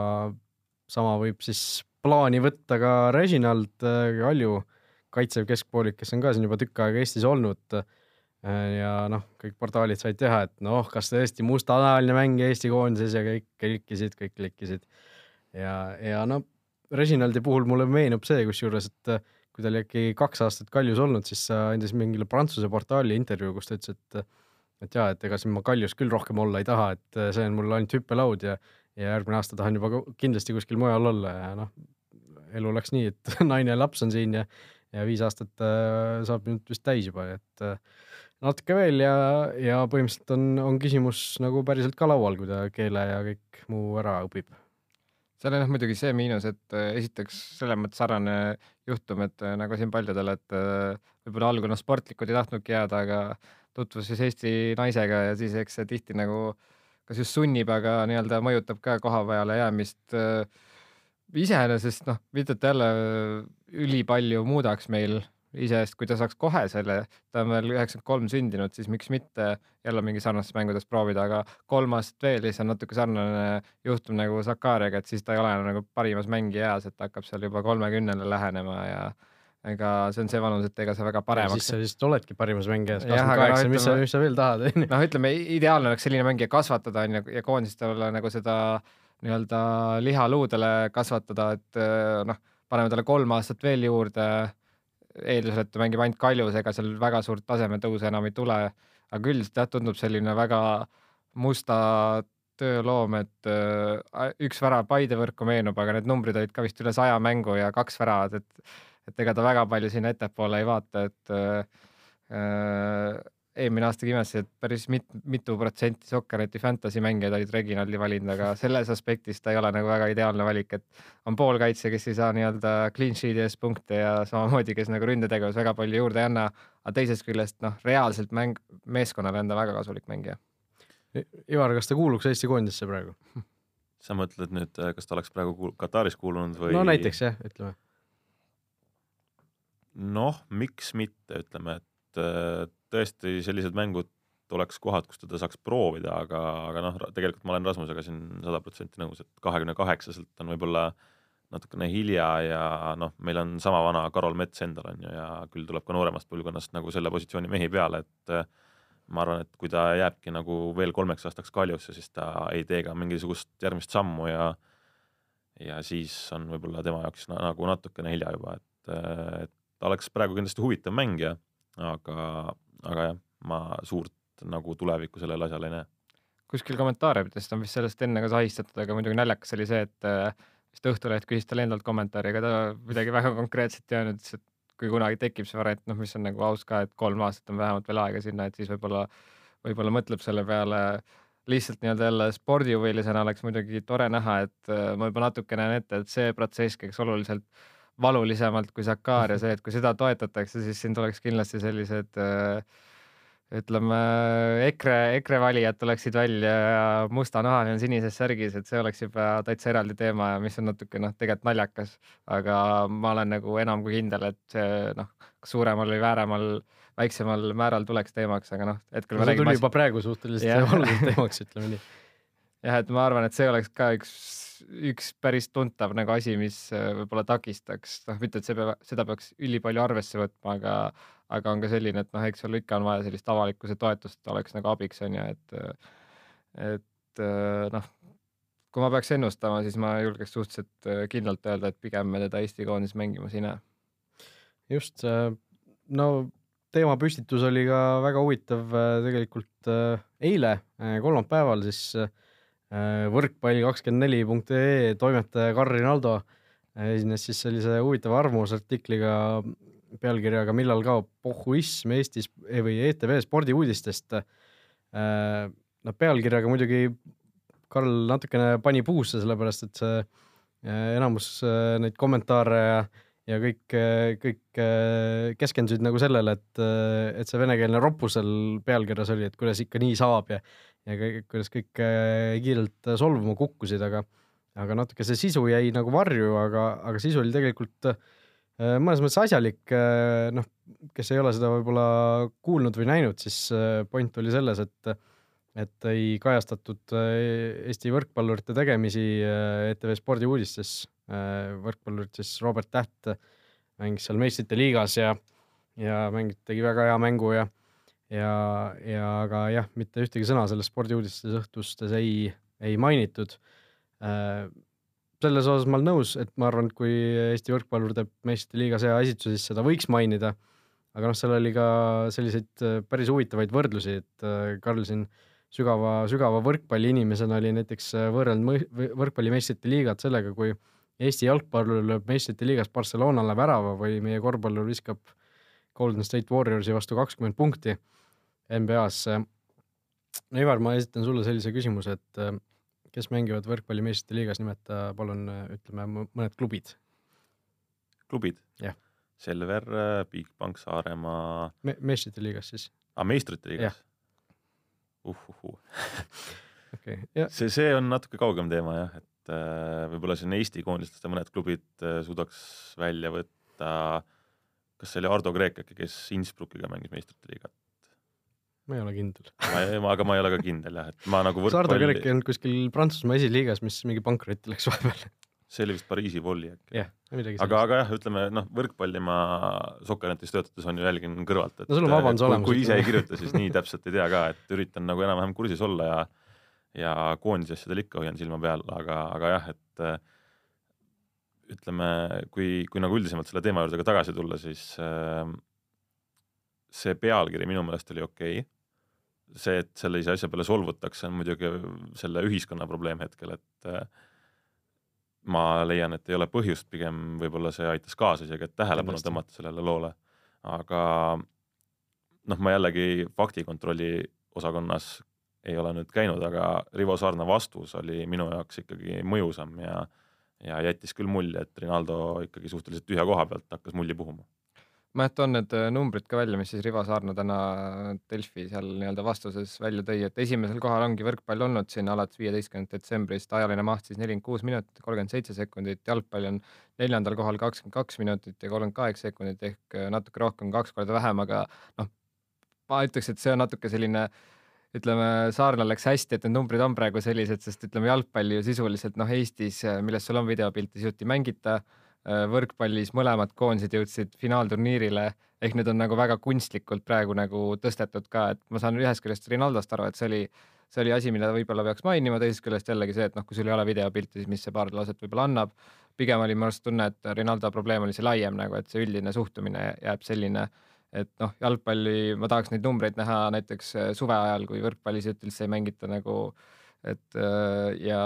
sama võib siis plaani võtta ka Reginald Kalju, kaitsev keskpoolik, kes on ka siin juba tükk aega Eestis olnud. Ja noh, kõik portaalid said teha, et noh, kas tõesti mustanahaline mängija Eesti koondises ja kõik klikkisid, kõik klikkisid. ja, ja no Reginaldi puhul mulle meenub see kusjuures, et äh, kui ta oli äkki kaks aastat Kaljus olnud, siis andis mingile Prantsuse portaali intervjuu, kus ta ütles, et et jaa, et ega siin ma Kaljus küll rohkem olla ei taha, et äh, see on mul ainult hüppelaud ja ja järgmine aasta tahan juba kindlasti kuskil mujal olla ja noh, elu läks nii, et <laughs> naine ja laps on siin ja ja viis aastat äh, saab nüüd vist täis juba, et äh, natuke veel ja, ja põhimõtteliselt on, on küsimus nagu päriselt ka laual, kui ta keele ja kõik muu ära õpib seal on jah muidugi see miinus, et äh, esiteks selles mõttes sarnane juhtum, et äh, nagu siin paljudel, et äh, võib-olla algul noh, sportlikud ei tahtnudki jääda, aga tutvus siis Eesti naisega ja siis eks see tihti nagu kas just sunnib, aga nii-öelda mõjutab ka koha peale jäämist. iseenesest noh, mitte et jälle ülipalju muudaks meil iseenesest, kui ta saaks kohe selle, ta on veel üheksakümmend kolm sündinud, siis miks mitte jälle mingi sarnastes mängudes proovida, aga kolm aastat veel siis on natuke sarnane juhtum nagu Sakariaga, et siis ta ei ole enam nagu parimas mängija eas, et hakkab seal juba kolmekümnele lähenema ja ega see on see vanus, et ega sa väga paremaks. siis sa vist oledki parimas mängijas, kakskümmend kaheksa, mis sa, mis sa veel tahad, onju. noh, ütleme ideaalne oleks selline mängija kasvatada, onju, ja koondistel nagu seda nii-öelda liha luudele kasvatada, et noh, paneme talle kolm aastat veel juurde eeldusel, et ta mängib ainult kaljus, ega seal väga suurt tasemetõusu enam ei tule. aga üldiselt jah, tundub selline väga musta tööloom, et äh, üks värav Paide võrku meenub, aga need numbrid olid ka vist üle saja mängu ja kaks väravat, et, et ega ta väga palju sinna ettepoole ei vaata, et äh, äh eelmine aastagi imestasin, et päris mit, mitu protsenti Sokkerneti fantasy mängijaid olid Reginaldi valinud, aga selles aspektis ta ei ole nagu väga ideaalne valik, et on poolkaitse, kes ei saa nii-öelda clean sheet'i eest punkte ja samamoodi, kes nagu ründetegevus väga palju juurde ei anna, aga teisest küljest noh, reaalselt mäng, meeskonnale on ta väga kasulik mängija. Ivar, kas ta kuuluks Eesti koondisse praegu? sa mõtled nüüd, kas ta oleks praegu kuul Kataris kuulunud või? no näiteks jah, ütleme. noh, miks mitte, ütleme, et äh, tõesti sellised mängud oleks kohad, kus teda saaks proovida, aga, aga noh, tegelikult ma olen Rasmusega siin sada protsenti nõus, et kahekümne kaheksaselt on võib-olla natukene hilja ja noh, meil on sama vana Karol Mets endal on ju ja küll tuleb ka nooremast põlvkonnast nagu selle positsiooni mehi peale, et äh, ma arvan, et kui ta jääbki nagu veel kolmeks aastaks Kaljusse, siis ta ei tee ka mingisugust järgmist sammu ja ja siis on võib-olla tema jaoks nagu natukene hilja juba, et, et ta oleks praegu kindlasti huvitav mängija, aga, aga jah, ma suurt nagu tulevikku sellele asjale ei näe. kuskil kommentaarides on vist sellest enne ka sahistatud, aga muidugi naljakas oli see, et vist Õhtuleht küsis talle endalt kommentaari, aga ta midagi väga konkreetset ei öelnud, ütles, et kui kunagi tekib see variant, noh, mis on nagu aus ka, et kolm aastat on vähemalt veel aega sinna, et siis võib-olla, võib-olla mõtleb selle peale lihtsalt nii-öelda jälle spordihuvilisena oleks muidugi tore näha, et ma juba natuke näen ette, et see protsess käiks oluliselt valulisemalt kui Sakar ja <laughs> see, et kui seda toetatakse, siis siin tuleks kindlasti sellised äh, ütleme, EKRE, EKRE valijad tuleksid välja ja mustanahaline on sinises särgis, et see oleks juba täitsa eraldi teema ja mis on natuke noh, tegelikult naljakas, aga ma olen nagu enam kui kindel, et noh, suuremal või vääramal, väiksemal määral tuleks teemaks, aga noh, hetkel no, see tuli juba praegu suhteliselt oluliselt teemaks, ütleme nii. Jah, et ma arvan, et see oleks ka üks üks päris tuntav nagu asi, mis äh, võib-olla takistaks, noh, mitte et see peab, seda peaks ülipalju arvesse võtma, aga, aga on ka selline, et noh, eks seal ikka on vaja sellist avalikkuse toetust, oleks nagu abiks on ju, et, et äh, noh, kui ma peaks ennustama, siis ma julgeks suhteliselt äh, kindlalt öelda, et pigem me teda Eesti koondis mängimas ei näe. just, no teemapüstitus oli ka väga huvitav tegelikult eile, kolmapäeval siis äh, Äh, võrkpalli kakskümmend neli punkt ee toimetaja Karl Rinaldo äh, esines siis sellise huvitava arvamusartikliga pealkirjaga Millal kaob pohhuism Eestis eh, või ETV spordiuudistest. Äh, no pealkirjaga muidugi Karl natukene pani puusse, sellepärast et see enamus neid kommentaare ja, ja kõik, kõik keskendusid nagu sellele, et, et see venekeelne roppus seal pealkirjas oli, et kuidas ikka nii saab ja ja kuidas kõik äh, kiirelt äh, solvuma kukkusid, aga, aga natuke see sisu jäi nagu varju, aga, aga sisu oli tegelikult äh, mõnes mõttes asjalik, noh, kes ei ole seda võib-olla kuulnud või näinud, siis point oli selles, et et ei kajastatud Eesti võrkpallurite tegemisi ETV spordiuudistes. võrkpallurid siis Robert Täht mängis seal meistrite liigas ja, ja mängis, tegi väga hea mängu ja ja, ja aga jah, mitte ühtegi sõna selles spordiuudistes õhtustes ei, ei mainitud äh,. selles osas ma olen nõus, et ma arvan, et kui Eesti võrkpallur teeb meistrite liigas hea esituse, siis seda võiks mainida. aga noh, seal oli ka selliseid äh, päris huvitavaid võrdlusi, et äh, Karl siin sügava, sügava võrkpalliinimesena oli näiteks võrrelnud võrkpalli meistrite liigat sellega, kui Eesti jalgpallur lööb meistrite liigas Barcelonale värava või meie korvpallur viskab Golden State Warriorsi vastu kakskümmend punkti NBA-sse. no Ivar, ma esitan sulle sellise küsimuse, et äh, kes mängivad võrkpalli meistrite liigas, nimeta palun äh, ütleme mõned klubid. klubid? jah. Selver, äh, Bigbank, Saaremaa Me. meistrite liigas siis? aa, ah, meistrite liigas? uhuhuu okay, see, see on natuke kaugem teema jah, et äh, võib-olla siin Eesti koondistest mõned klubid äh, suudaks välja võtta, kas see oli Ardo Kreek äkki, kes Innsbruckiga mängis meistrite liigat? Ma ei ole kindel. aga ma ei ole ka kindel jah, et ma nagu võrkpalli... Sardo Kerek ei olnud kuskil Prantsusmaa esiliigas, mis mingi pankrotti läks vahepeal see oli vist Pariisi volli äkki. jah, midagi sellist. aga, aga jah, ütleme noh, võrkpalli ma Sokkernetis töötades on ju jälgin kõrvalt, et no sul on vabandus olemas. kui ise ei kirjuta, siis nii täpselt ei tea ka, et üritan nagu enam-vähem kursis olla ja ja koondise asjadel ikka hoian silma peal, aga, aga jah, et ütleme, kui, kui nagu üldisemalt selle teema juurde ka tagasi tulla, siis äh, see pealkiri minu meelest oli okei okay see, et sellise asja peale solvutakse, on muidugi selle ühiskonna probleem hetkel, et äh, ma leian, et ei ole põhjust, pigem võib-olla see aitas kaasa isegi, et tähelepanu tõmmata sellele loole. aga noh, ma jällegi faktikontrolli osakonnas ei ole nüüd käinud, aga Rivo Saarna vastus oli minu jaoks ikkagi mõjusam ja ja jättis küll mulje, et Rinaldo ikkagi suhteliselt tühja koha pealt hakkas mulli puhuma ma toon need äh, numbrid ka välja, mis siis Rivo Saarna täna Delfi seal nii-öelda vastuses välja tõi, et esimesel kohal ongi võrkpall olnud siin alates viieteistkümnendast detsembrist, ajaline maht siis nelikümmend kuus minutit, kolmkümmend seitse sekundit, jalgpall on neljandal kohal kakskümmend kaks minutit ja kolmkümmend kaheksa sekundit ehk äh, natuke rohkem, kaks korda vähem, aga noh, ma ütleks, et see on natuke selline ütleme, Saaremaal läks hästi, et need numbrid on praegu sellised, sest ütleme, jalgpalli ju sisuliselt noh, Eestis, millest sul on videopilt, sisuliselt ei mängita võrkpallis mõlemad koondised jõudsid finaalturniirile, ehk need on nagu väga kunstlikult praegu nagu tõstetud ka, et ma saan ühest küljest Rinaldost aru, et see oli, see oli asi, mida võib-olla peaks mainima, teisest küljest jällegi see, et noh, kui sul ei ole videopilti, siis mis see paar lauset võib-olla annab. pigem oli minu arust tunne, et Rinaldo probleem oli see laiem nagu, et see üldine suhtumine jääb selline, et noh, jalgpalli ma tahaks neid numbreid näha näiteks suve ajal, kui võrkpallis üldse ei mängita nagu äh, et äh, ja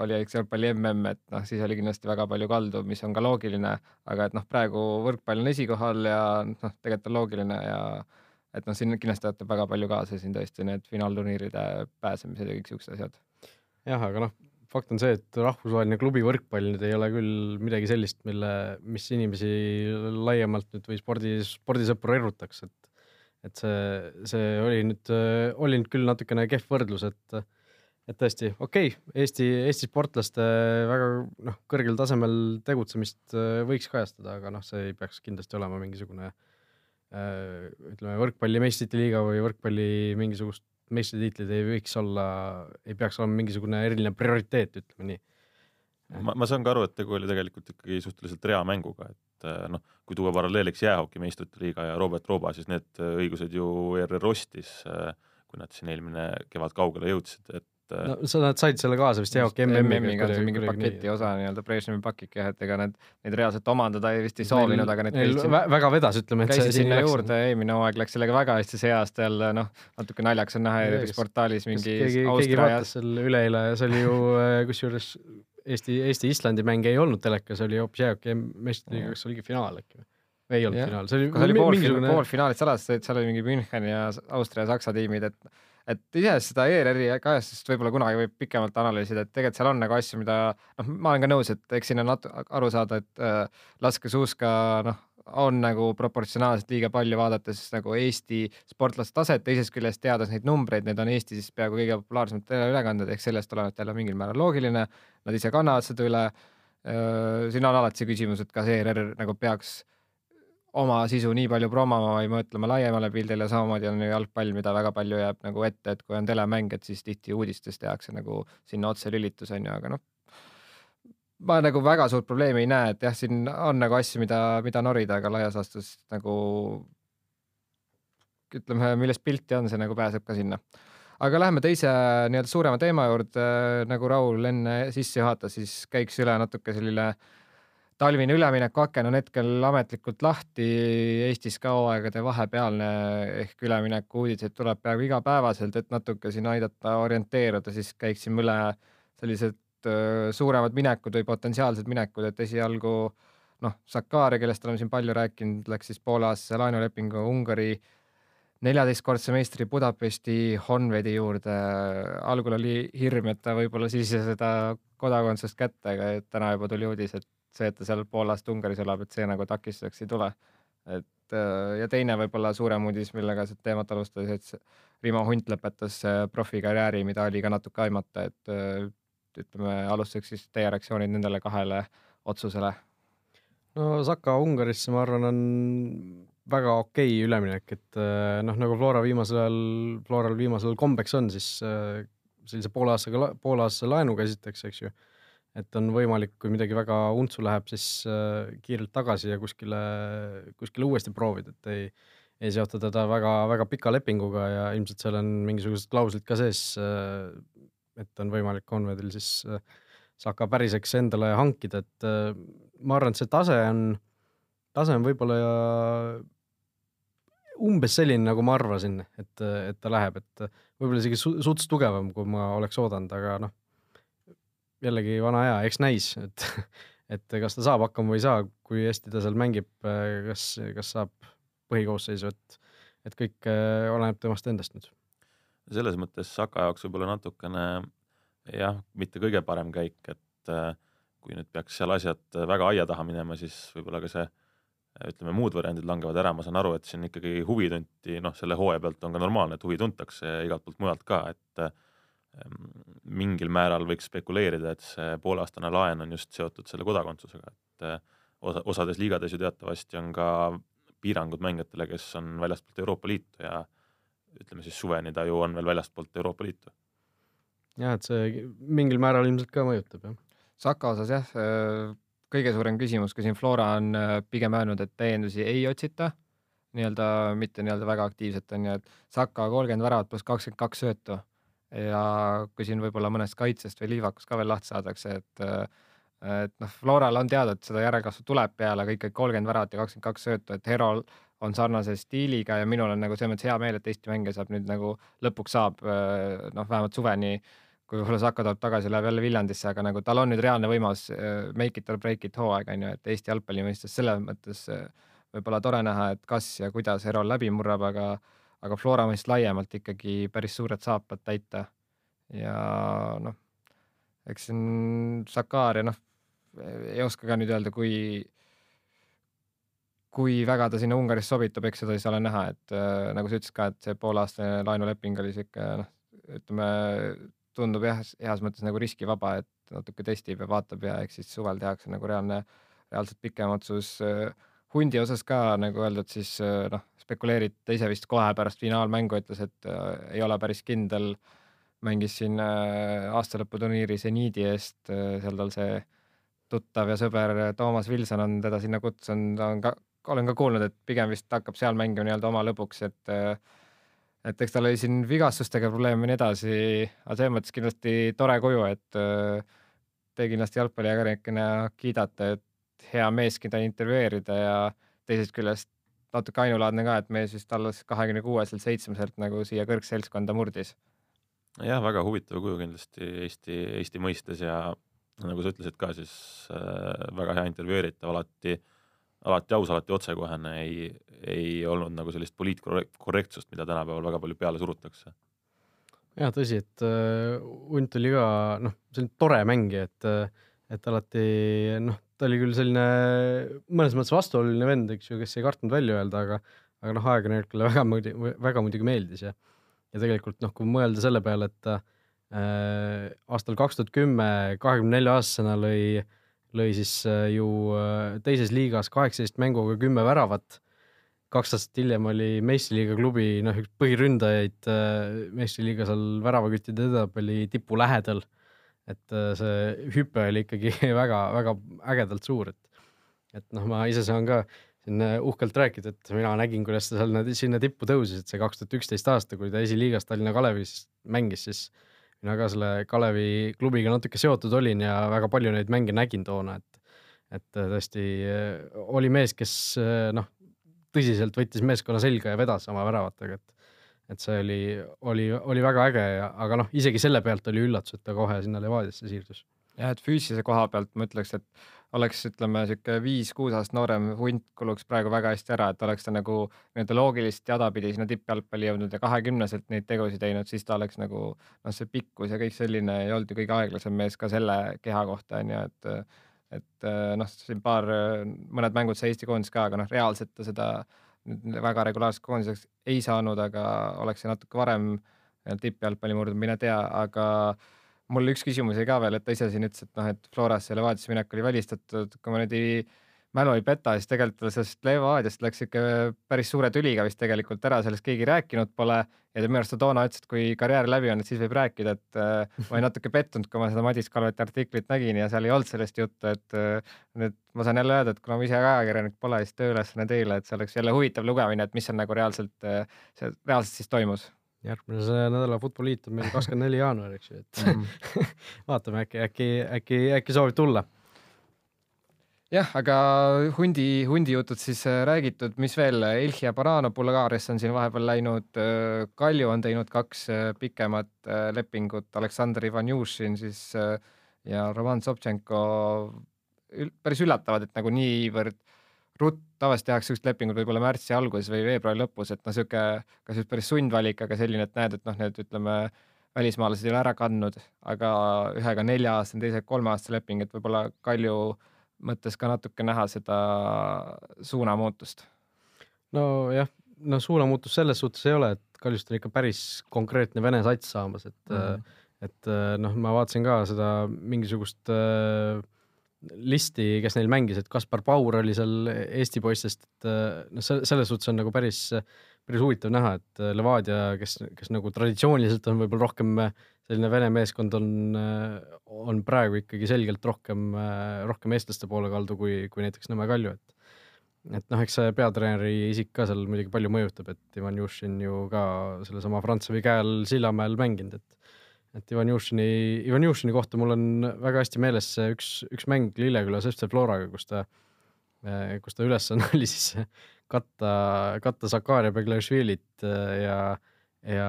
oli eks jalgpalli mm, et noh, siis oli kindlasti väga palju kaldu, mis on ka loogiline, aga et noh, praegu võrkpall on esikohal ja noh, tegelikult on loogiline ja et noh, siin kindlasti aitab väga palju kaasa siin tõesti need finaalturniiride pääsemised ja kõik siuksed asjad. jah, aga noh, fakt on see, et rahvusvaheline klubi võrkpall nüüd ei ole küll midagi sellist, mille, mis inimesi laiemalt nüüd või spordi, spordisõpru erutaks, et et see, see oli nüüd, oli nüüd küll natukene kehv võrdlus, et et tõesti, okei okay,, Eesti, Eesti sportlaste väga noh, kõrgel tasemel tegutsemist äh, võiks kajastada, aga noh, see ei peaks kindlasti olema mingisugune äh, ütleme, võrkpalli meistrite liiga või võrkpalli mingisugust meistritiitlid ei võiks olla, ei peaks olema mingisugune eriline prioriteet, ütleme nii. ma, ma saan ka aru, et tegu oli tegelikult ikkagi suhteliselt rea mänguga, et äh, noh, kui tuua paralleeliks jäähoki meistrite liiga ja Robert Rooba, siis need õigused ju ERR ostis, kui nad siin eelmine kevad kaugele jõudsid, et et no sa nad said selle kaasa vist jaoki MM-iga on see mingi paketi osa nii-öelda Brežnevi pakik jah, et ega need, neid reaalselt omandada ei vist ei soovinud, aga need käisid siin, väga vedas, ütleme. käisid sinna juurde, eelmine hooaeg läks sellega väga hästi, see aasta jälle noh, natuke naljakas on näha ERR-is portaalis mingi keegi, keegi vaatas seal üleeile ja see oli ju äh, kusjuures Eesti, Eesti-Islandi mäng ei olnud telekas, oli hoopis jaoki meistriliiga, kas oligi finaal äkki või? ei olnud finaal, see oli, oli poolfinaalis, poolfinaalis salas, seal oli mingi München ja Austria ja Saksa tiimid, et et iseenesest seda ERR-i kajastust võib-olla kunagi võib pikemalt analüüsida, et tegelikult seal on nagu asju, mida noh, ma olen ka nõus, et eks siin on aru saada, et äh, laskesuuska noh, on nagu proportsionaalselt liiga palju vaadates nagu Eesti sportlaste taset, teisest küljest teades neid numbreid, need on Eestis peaaegu kõige populaarsemad teleülekanded, ehk sellest tulenevalt jälle mingil määral loogiline, nad ise kannavad seda üle. Äh, siin on alati see küsimus, et kas ERR nagu peaks oma sisu nii palju promoma, vaid mõtlema laiemale pildile, samamoodi on ju jalgpall, mida väga palju jääb nagu ette, et kui on telemäng, et siis tihti uudistes tehakse nagu sinna otselülitus on ju, aga noh, ma nagu väga suurt probleemi ei näe, et jah, siin on nagu asju, mida, mida norida, aga laias laastus nagu ütleme, millest pilti on, see nagu pääseb ka sinna. aga läheme teise nii-öelda suurema teema juurde, nagu Raul enne sisse juhatas, siis käiks üle natuke selline äh, talvine üleminekuaken on hetkel ametlikult lahti, Eestis ka hooaegade vahepealne ehk ülemineku uudiseid tuleb peaaegu igapäevaselt, et natuke siin aidata orienteeruda, siis käiksime üle sellised suuremad minekud või potentsiaalsed minekud, et esialgu noh, Sakari, kellest oleme siin palju rääkinud, läks siis Poolasse laenulepingu Ungari neljateistkordse meistri Budapesti Honvedi juurde. algul oli hirm, et ta võib-olla siis ei saa seda kodakondsust kätte, aga täna juba tuli uudis, et see, et ta seal Poolast Ungaris elab, et see nagu takistuseks ei tule. et äh, ja teine võib-olla suurem uudis, millega seda teemat alustas, et Rimo Hunt lõpetas äh, profikarjääri, mida oli ka natuke aimata, et äh, ütleme, alustuseks siis teie reaktsioonid nendele kahele otsusele? no Saka Ungarisse, ma arvan, on väga okei okay üleminek, et noh, nagu Flora viimasel ajal, Floral viimasel kombeks on, siis sellise poole aastaga, poole aastase laenuga esiteks, eks ju et on võimalik, kui midagi väga untsu läheb, siis äh, kiirelt tagasi ja kuskile, kuskile uuesti proovida, et ei, ei seota teda väga-väga pika lepinguga ja ilmselt seal on mingisugused klauslid ka sees. Äh, et on võimalik Convedil siis äh, Saka päriseks endale hankida, et ma arvan, et see tase on, tase on võib-olla umbes selline, nagu ma arvasin, et, et ta läheb, et võib-olla isegi suts tugevam, kui ma oleks oodanud, aga noh jällegi vana hea, eks näis, et, <laughs> et kas ta saab hakkama või ei saa, kui hästi ta seal mängib, kas, kas saab põhikoosseisu, et, et kõik äh, oleneb temast endast nüüd. selles mõttes Saka jaoks võib-olla natukene jah, mitte kõige parem käik, et äh, kui nüüd peaks seal asjad väga aia taha minema, siis võib-olla ka see ütleme, muud variandid langevad ära, ma saan aru, et siin ikkagi huvi tunti, noh, selle hooaja pealt on ka normaalne, et huvi tuntakse igalt poolt mujalt ka, et mingil määral võiks spekuleerida, et see pooleaastane laen on just seotud selle kodakondsusega, et eh, osa, osades liigades ju teatavasti on ka piirangud mängijatele, kes on väljastpoolt Euroopa Liitu ja ütleme siis suveni ta ju on veel väljastpoolt Euroopa Liitu. jah, et see mingil määral ilmselt ka mõjutab, jah. Saka osas jah, kõige suurem küsimus, kui siin Flora on pigem öelnud, et täiendusi ei otsita, nii-öelda mitte nii-öelda väga aktiivselt on ju, et Saka kolmkümmend väravat pluss kakskümmend kaks söötu ja kui siin võib-olla mõnest kaitsest või liivakust ka veel lahti saadakse, et et noh, Floral on teada, et seda järelkasvu tuleb peale, aga ikkagi kolmkümmend väravat ja kakskümmend kaks söötu, et Herol on sarnase stiiliga ja minul on nagu selles mõttes hea meel, et Eesti mängija saab nüüd nagu lõpuks saab noh, vähemalt suveni, kui võib-olla Saka tuleb tagasi, läheb jälle Viljandisse, aga nagu tal on nüüd reaalne võimalus make it or break it hooaeg on ju, et Eesti jalgpalli mõistes selles mõttes võib-olla tore näha, et kas ja kuidas Herol läbi murrab, aga aga Flora mõistes laiemalt ikkagi päris suured saapad täita. ja noh, eks siin Sakar ja noh, ei oska ka nüüd öelda, kui kui väga ta sinna Ungarisse sobitub, eks seda siis ole näha, et äh, nagu sa ütlesid ka, et see pooleaastane laenuleping oli sihuke noh, ütleme, tundub jah, heas mõttes nagu riskivaba, et natuke testib ja vaatab ja eks siis suvel tehakse nagu reaalne, reaalselt pikem otsus. Hundi osas ka nagu öeldud, siis noh, spekuleerid, ta ise vist kohe pärast finaalmängu ütles, et äh, ei ole päris kindel. mängis siin äh, aastalõputurniiri seniidi eest, äh, seal tal see tuttav ja sõber Toomas Vilson on teda sinna kutsunud, on ka olen ka kuulnud, et pigem vist hakkab seal mängima nii-öelda oma lõbuks, et et eks tal oli siin vigastustega probleeme ja nii edasi, aga selles mõttes kindlasti tore kuju, et te kindlasti jalgpalliajakirjanikena kiidate, et hea mees, keda intervjueerida ja teisest küljest natuke ainulaadne ka, et mees vist alles kahekümne kuueselt seitsmeselt nagu siia kõrgseltskonda murdis. jah, väga huvitav kuju kindlasti Eesti, Eesti mõistes ja nagu sa ütlesid ka, siis äh, väga hea intervjueeritav alati äh, alati aus, alati otsekohene, ei, ei olnud nagu sellist poliitkorrektsust, mida tänapäeval väga palju peale surutakse. jah, tõsi, et uh, Unt oli ka noh, selline tore mängija, et, et alati noh, ta oli küll selline mõnes mõttes vastuoluline vend, eks ju, kes ei kartnud välja öelda, aga aga noh, ajakirjanikule väga muidugi, väga muidugi meeldis ja ja tegelikult noh, kui mõelda selle peale, et äh, aastal kaks tuhat kümme kahekümne nelja aastasena lõi äh, lõi siis äh, ju äh, teises liigas kaheksateist mänguga kümme väravat. kaks aastat hiljem oli meistriliiga klubi noh, üks põhiründajaid äh, meistriliiga seal väravaküttide edetabeli tipu lähedal. Et see hüpe oli ikkagi <laughs> väga-väga ägedalt suur, et, et noh, ma ise saan ka siin uhkelt rääkida, et mina nägin, kuidas ta seal sinna tippu tõusis, et see kaks tuhat üksteist aasta, kui ta esiliigas Tallinna Kalevis mängis, siis mina ka selle Kalevi klubiga natuke seotud olin ja väga palju neid mänge nägin toona, et et tõesti äh, oli mees, kes äh, noh, tõsiselt võttis meeskonna selga ja vedas oma väravatega, et et see oli, oli, oli väga äge ja, aga noh, isegi selle pealt oli üllatus, et ta kohe sinna Levadiasse siirdus. Jah, et füüsilise koha pealt ma ütleks, et oleks, ütleme sihuke viis-kuus aastat noorem hunt kuluks praegu väga hästi ära, et oleks ta nagu nii-öelda loogilist jada pidi sinna tippjalgpalli jõudnud ja kahekümneselt neid tegusid teinud, siis ta oleks nagu noh, see pikkus ja kõik selline ei olnud ju kõige aeglasem mees ka selle keha kohta on ju, et et noh, siin paar, mõned mängud sai Eesti koondis ka, aga noh, reaalselt ta seda väga regulaarseks koondiseks ei saanud, aga oleks see natuke varem tippjalgpalli murdnud, mine tea, aga mul üks küsimus jäi ka veel, et ta ise siin ütles, et noh, et Florasse Levadiasse minek oli välistatud, kui ma nüüd ei, mälu ei peta, siis tegelikult sellest Levadiast läks ikka päris suure tüliga vist tegelikult ära, sellest keegi rääkinud pole. ja minu arust ta toona ütles, et kui karjäär läbi on, et siis võib rääkida, et äh, ma olin natuke pettunud, kui ma seda Madis Kalveti artiklit nägin ja seal ei olnud sellest juttu, et äh, nüüd ma saan jälle öelda, et kuna ma ise ka ajakirjanik pole, siis tööülesanne teile, et see oleks jälle huvitav lugemine, et mis seal nagu reaalselt äh,, see reaalselt siis toimus järgmise nädala Futboliit on meil kakskümmend neli jaanuar, eks ju, et -hmm. <laughs> vaatame, äkki, äkki, äkki, äkki soovib tulla. Jah, aga hundi, hundi jutud siis äh, räägitud, mis veel, Ilhia Barano Bulgaariasse on siin vahepeal läinud, äh, Kalju on teinud kaks äh, pikemat lepingut, Aleksandr Ivanjušin siis ja Roman Sobtšenko päris üllatavad, et nagu niivõrd ruttu, tavaliselt tehakse siuksed lepingud võib-olla märtsi alguses või veebruari lõpus, et noh, sihuke kas just päris sundvalik, aga selline, et näed, et noh, need ütleme, välismaalased ei ole ära kandnud, aga ühega nelja-aastane, teisega kolmeaastase leping, et võib-olla Kalju mõttes ka natuke näha seda suunamuutust. nojah, no suunamuutus selles suhtes ei ole, et Kaljust on ikka päris konkreetne vene sats saamas, et mm, -hmm. et noh, ma vaatasin ka seda mingisugust äh, listi, kes neil mängis, et Kaspar Paur oli seal Eesti poistest, et äh, noh, selles suhtes on nagu päris, päris huvitav näha, et Levadia, kes, kes nagu traditsiooniliselt on võib-olla rohkem selline vene meeskond, on, on praegu ikkagi selgelt rohkem, rohkem eestlaste poole kaldu kui, kui näiteks Nõmme Kalju, et et noh, eks see peatreeneri isik ka seal muidugi palju mõjutab, et Ivan Jušin ju ka sellesama Frantsevi käe all Sillamäel mänginud, et et Ivan Jušini, Ivan Jušini kohta mul on väga hästi meeles see üks, üks mäng Lillekülas FC Floraga, kus ta, eh, kus ta ülesanne <laughs> oli siis katta, katta Zakaria Beglašvilit eh, ja, ja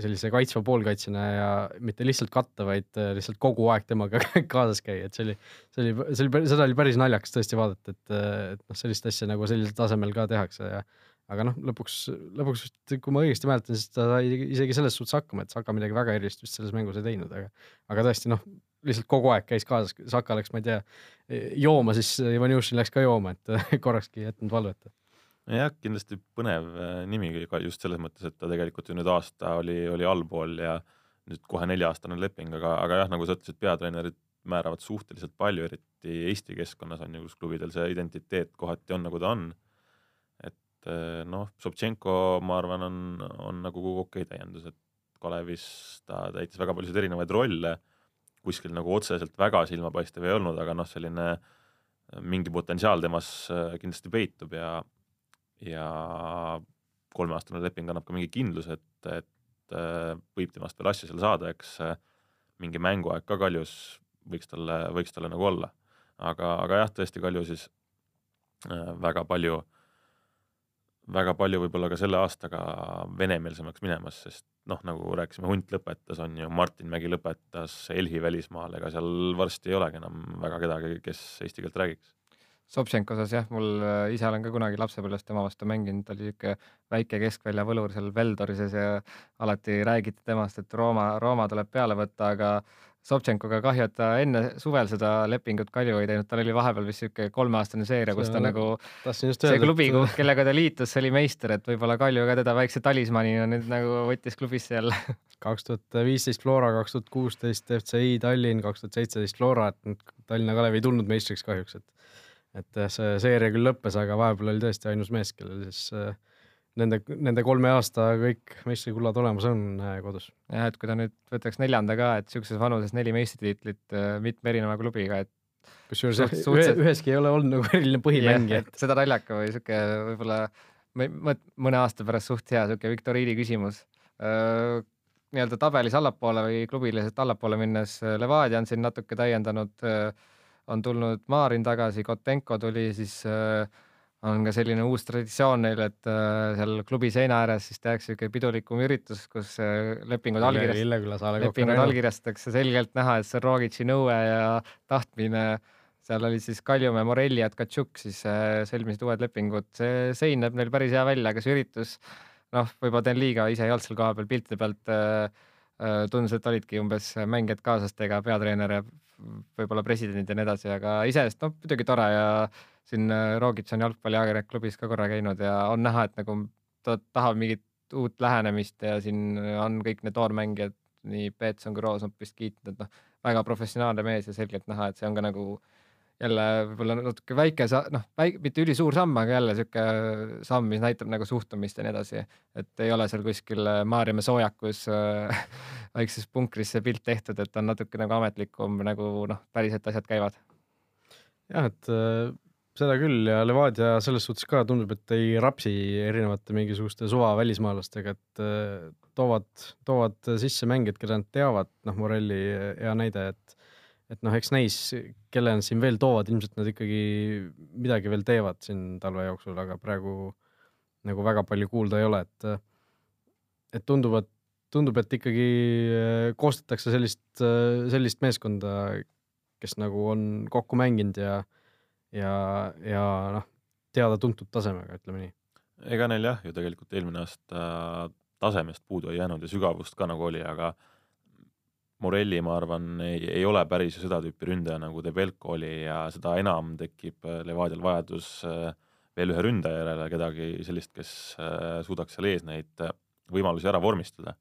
sellise kaitsva poolkaitsjana ja mitte lihtsalt katta, vaid eh, lihtsalt kogu aeg temaga <laughs> kaasas käia, et see oli, see oli, see oli, seda oli päris naljakas tõesti vaadata, et, et noh, sellist asja nagu sellisel tasemel ka tehakse ja aga noh, lõpuks, lõpuks vist, kui ma õigesti mäletan, siis ta sai isegi selles suhtes hakkama, et Saka midagi väga erilist vist selles mängus ei teinud, aga, aga tõesti noh, lihtsalt kogu aeg käis kaasas, Saka läks, ma ei tea, jooma, siis Ivanjušin läks ka jooma, et <laughs> korrakski ei jätnud valvet. Jah, kindlasti põnev äh, nimi ka just selles mõttes, et ta tegelikult ju nüüd aasta oli, oli allpool ja nüüd kohe nelja-aastane leping, aga, aga jah, nagu sa ütlesid, peatreenerid määravad suhteliselt palju, eriti Eesti keskkonnas on ju, kus klubidel see identiteet kohati on, nagu ta on. Et eh, noh, Sobtšenko, ma arvan, on, on nagu okei okay täiendus, et Kalevis ta täitis väga paljusid erinevaid rolle, kuskil nagu otseselt väga silmapaistev ei olnud, aga noh, selline eh, mingi potentsiaal temas kindlasti peitub ja, ja kolmeaastane leping annab ka mingi kindluse, et, et võib temast veel asju seal saada, eks mingi mänguaeg ka Kaljus võiks talle, võiks talle nagu olla. aga, aga jah, tõesti Kalju siis väga palju äh, väga palju võib-olla ka selle aastaga venemeelsemaks minemas, sest noh, nagu rääkisime, Hunt lõpetas, on ju, Martin Mägi lõpetas, Elhi välismaal, ega seal varsti ei olegi enam väga kedagi, kes eesti keelt räägiks. Sobtšenko osas jah, mul äh, ise olen ka kunagi lapsepõlves tema vastu mänginud, ta oli niisugune väike keskvälja võlur seal Veldorises ja alati räägiti temast, et Rooma, Rooma tuleb peale võtta, aga Sobtšenkoga kahju, et ta enne suvel seda lepingut Kalju ei teinud, tal oli vahepeal vist niisugune kolmeaastane seeria, kus ta nagu see klubi <laughs> kellega ta liitus, see oli meister, et võib-olla Kalju ka teda väikse talismanina nüüd nagu võttis klubisse jälle. <laughs> kaks tuhat viisteist Flora, kaks tuhat kuusteist FCI Tallinn, kaks tuhat seitseteist Flora, et Tallinna Kalev ei tulnud meistriks kahjuks, et et see seeria küll lõppes, aga vahepeal oli tõesti ainus mees, kellel siis äh, nende, nende kolme aasta kõik meistrikullad olemas on äh, kodus. jah, et kui ta nüüd võtaks neljanda ka, et sihukeses vanuses neli meistritiitlit äh, mitme erineva klubiga, et kusjuures suht, suhteliselt... üheski ei ole olnud nagu eriline põhimängija yeah,. seda naljaka või sihuke võib-olla mõne aasta pärast suht hea sihuke viktoriini küsimus äh, nii-öelda tabelis allapoole või klubiliselt allapoole minnes Levadia on siin natuke täiendanud, on tulnud Marin tagasi, Kotenko tuli siis äh, on ka selline uus traditsioon neil, et äh, seal klubi seina ääres siis tehakse niisugune pidulikum üritus, kus äh, lepingud allkirjastatakse, lepingud allkirjastatakse selgelt näha, et see on Rogitši nõue ja tahtmine. seal olid siis Kaljumäe, Morelli ja Tkatšuk siis sõlmisid uued lepingud, see sein näeb neil päris hea välja, aga see üritus, noh, võib-olla teen liiga, ise ei olnud seal kohapeal piltide pealt tundus, et olidki umbes mängijad kaaslastega, peatreener ja võib-olla presidendid ja nii edasi, aga iseenesest noh, muidugi tore ja siin äh, Rogic on jalgpalliajakirjanik klubis ka korra käinud ja on näha, et nagu ta tahab mingit uut lähenemist ja siin on kõik need noormängijad, nii Peetson kui Roos on vist kiitnud, et noh, väga professionaalne mees ja selgelt näha, et see on ka nagu jälle võib-olla natuke väike noh, väike, mitte ülisuur samm, aga jälle niisugune samm, mis näitab nagu suhtumist ja nii edasi. et ei ole seal kuskil äh, Maarjamäe soojakus äh, <laughs> väikses punkris see pilt tehtud, et on natuke nagu ametlikum, nagu noh, päriselt asjad käivad. jah, et äh seda küll ja Levadia selles suhtes ka tundub, et ei rapsi erinevate mingisuguste suva välismaalastega, et äh, toovad, toovad sisse mängijad, keda nad teavad, noh, Morelli hea näide, et et noh, eks näis, kelle nad siin veel toovad, ilmselt nad ikkagi midagi veel teevad siin talve jooksul, aga praegu nagu väga palju kuulda ei ole, et et tunduvad, tundub, et ikkagi äh, koostatakse sellist, äh, sellist meeskonda, kes nagu on kokku mänginud ja ja, ja noh, teada-tuntud tasemega, ütleme nii. ega neil jah, ju tegelikult eelmine aasta tasemest puudu ei jäänud ja sügavust ka nagu oli, aga Morelli, ma arvan, ei, ei ole päris ju seda tüüpi ründaja, nagu Debelko oli ja seda enam tekib Levadial vajadus äh, veel ühe ründaja järele, kedagi sellist, kes äh, suudaks seal ees neid äh, võimalusi ära vormistada.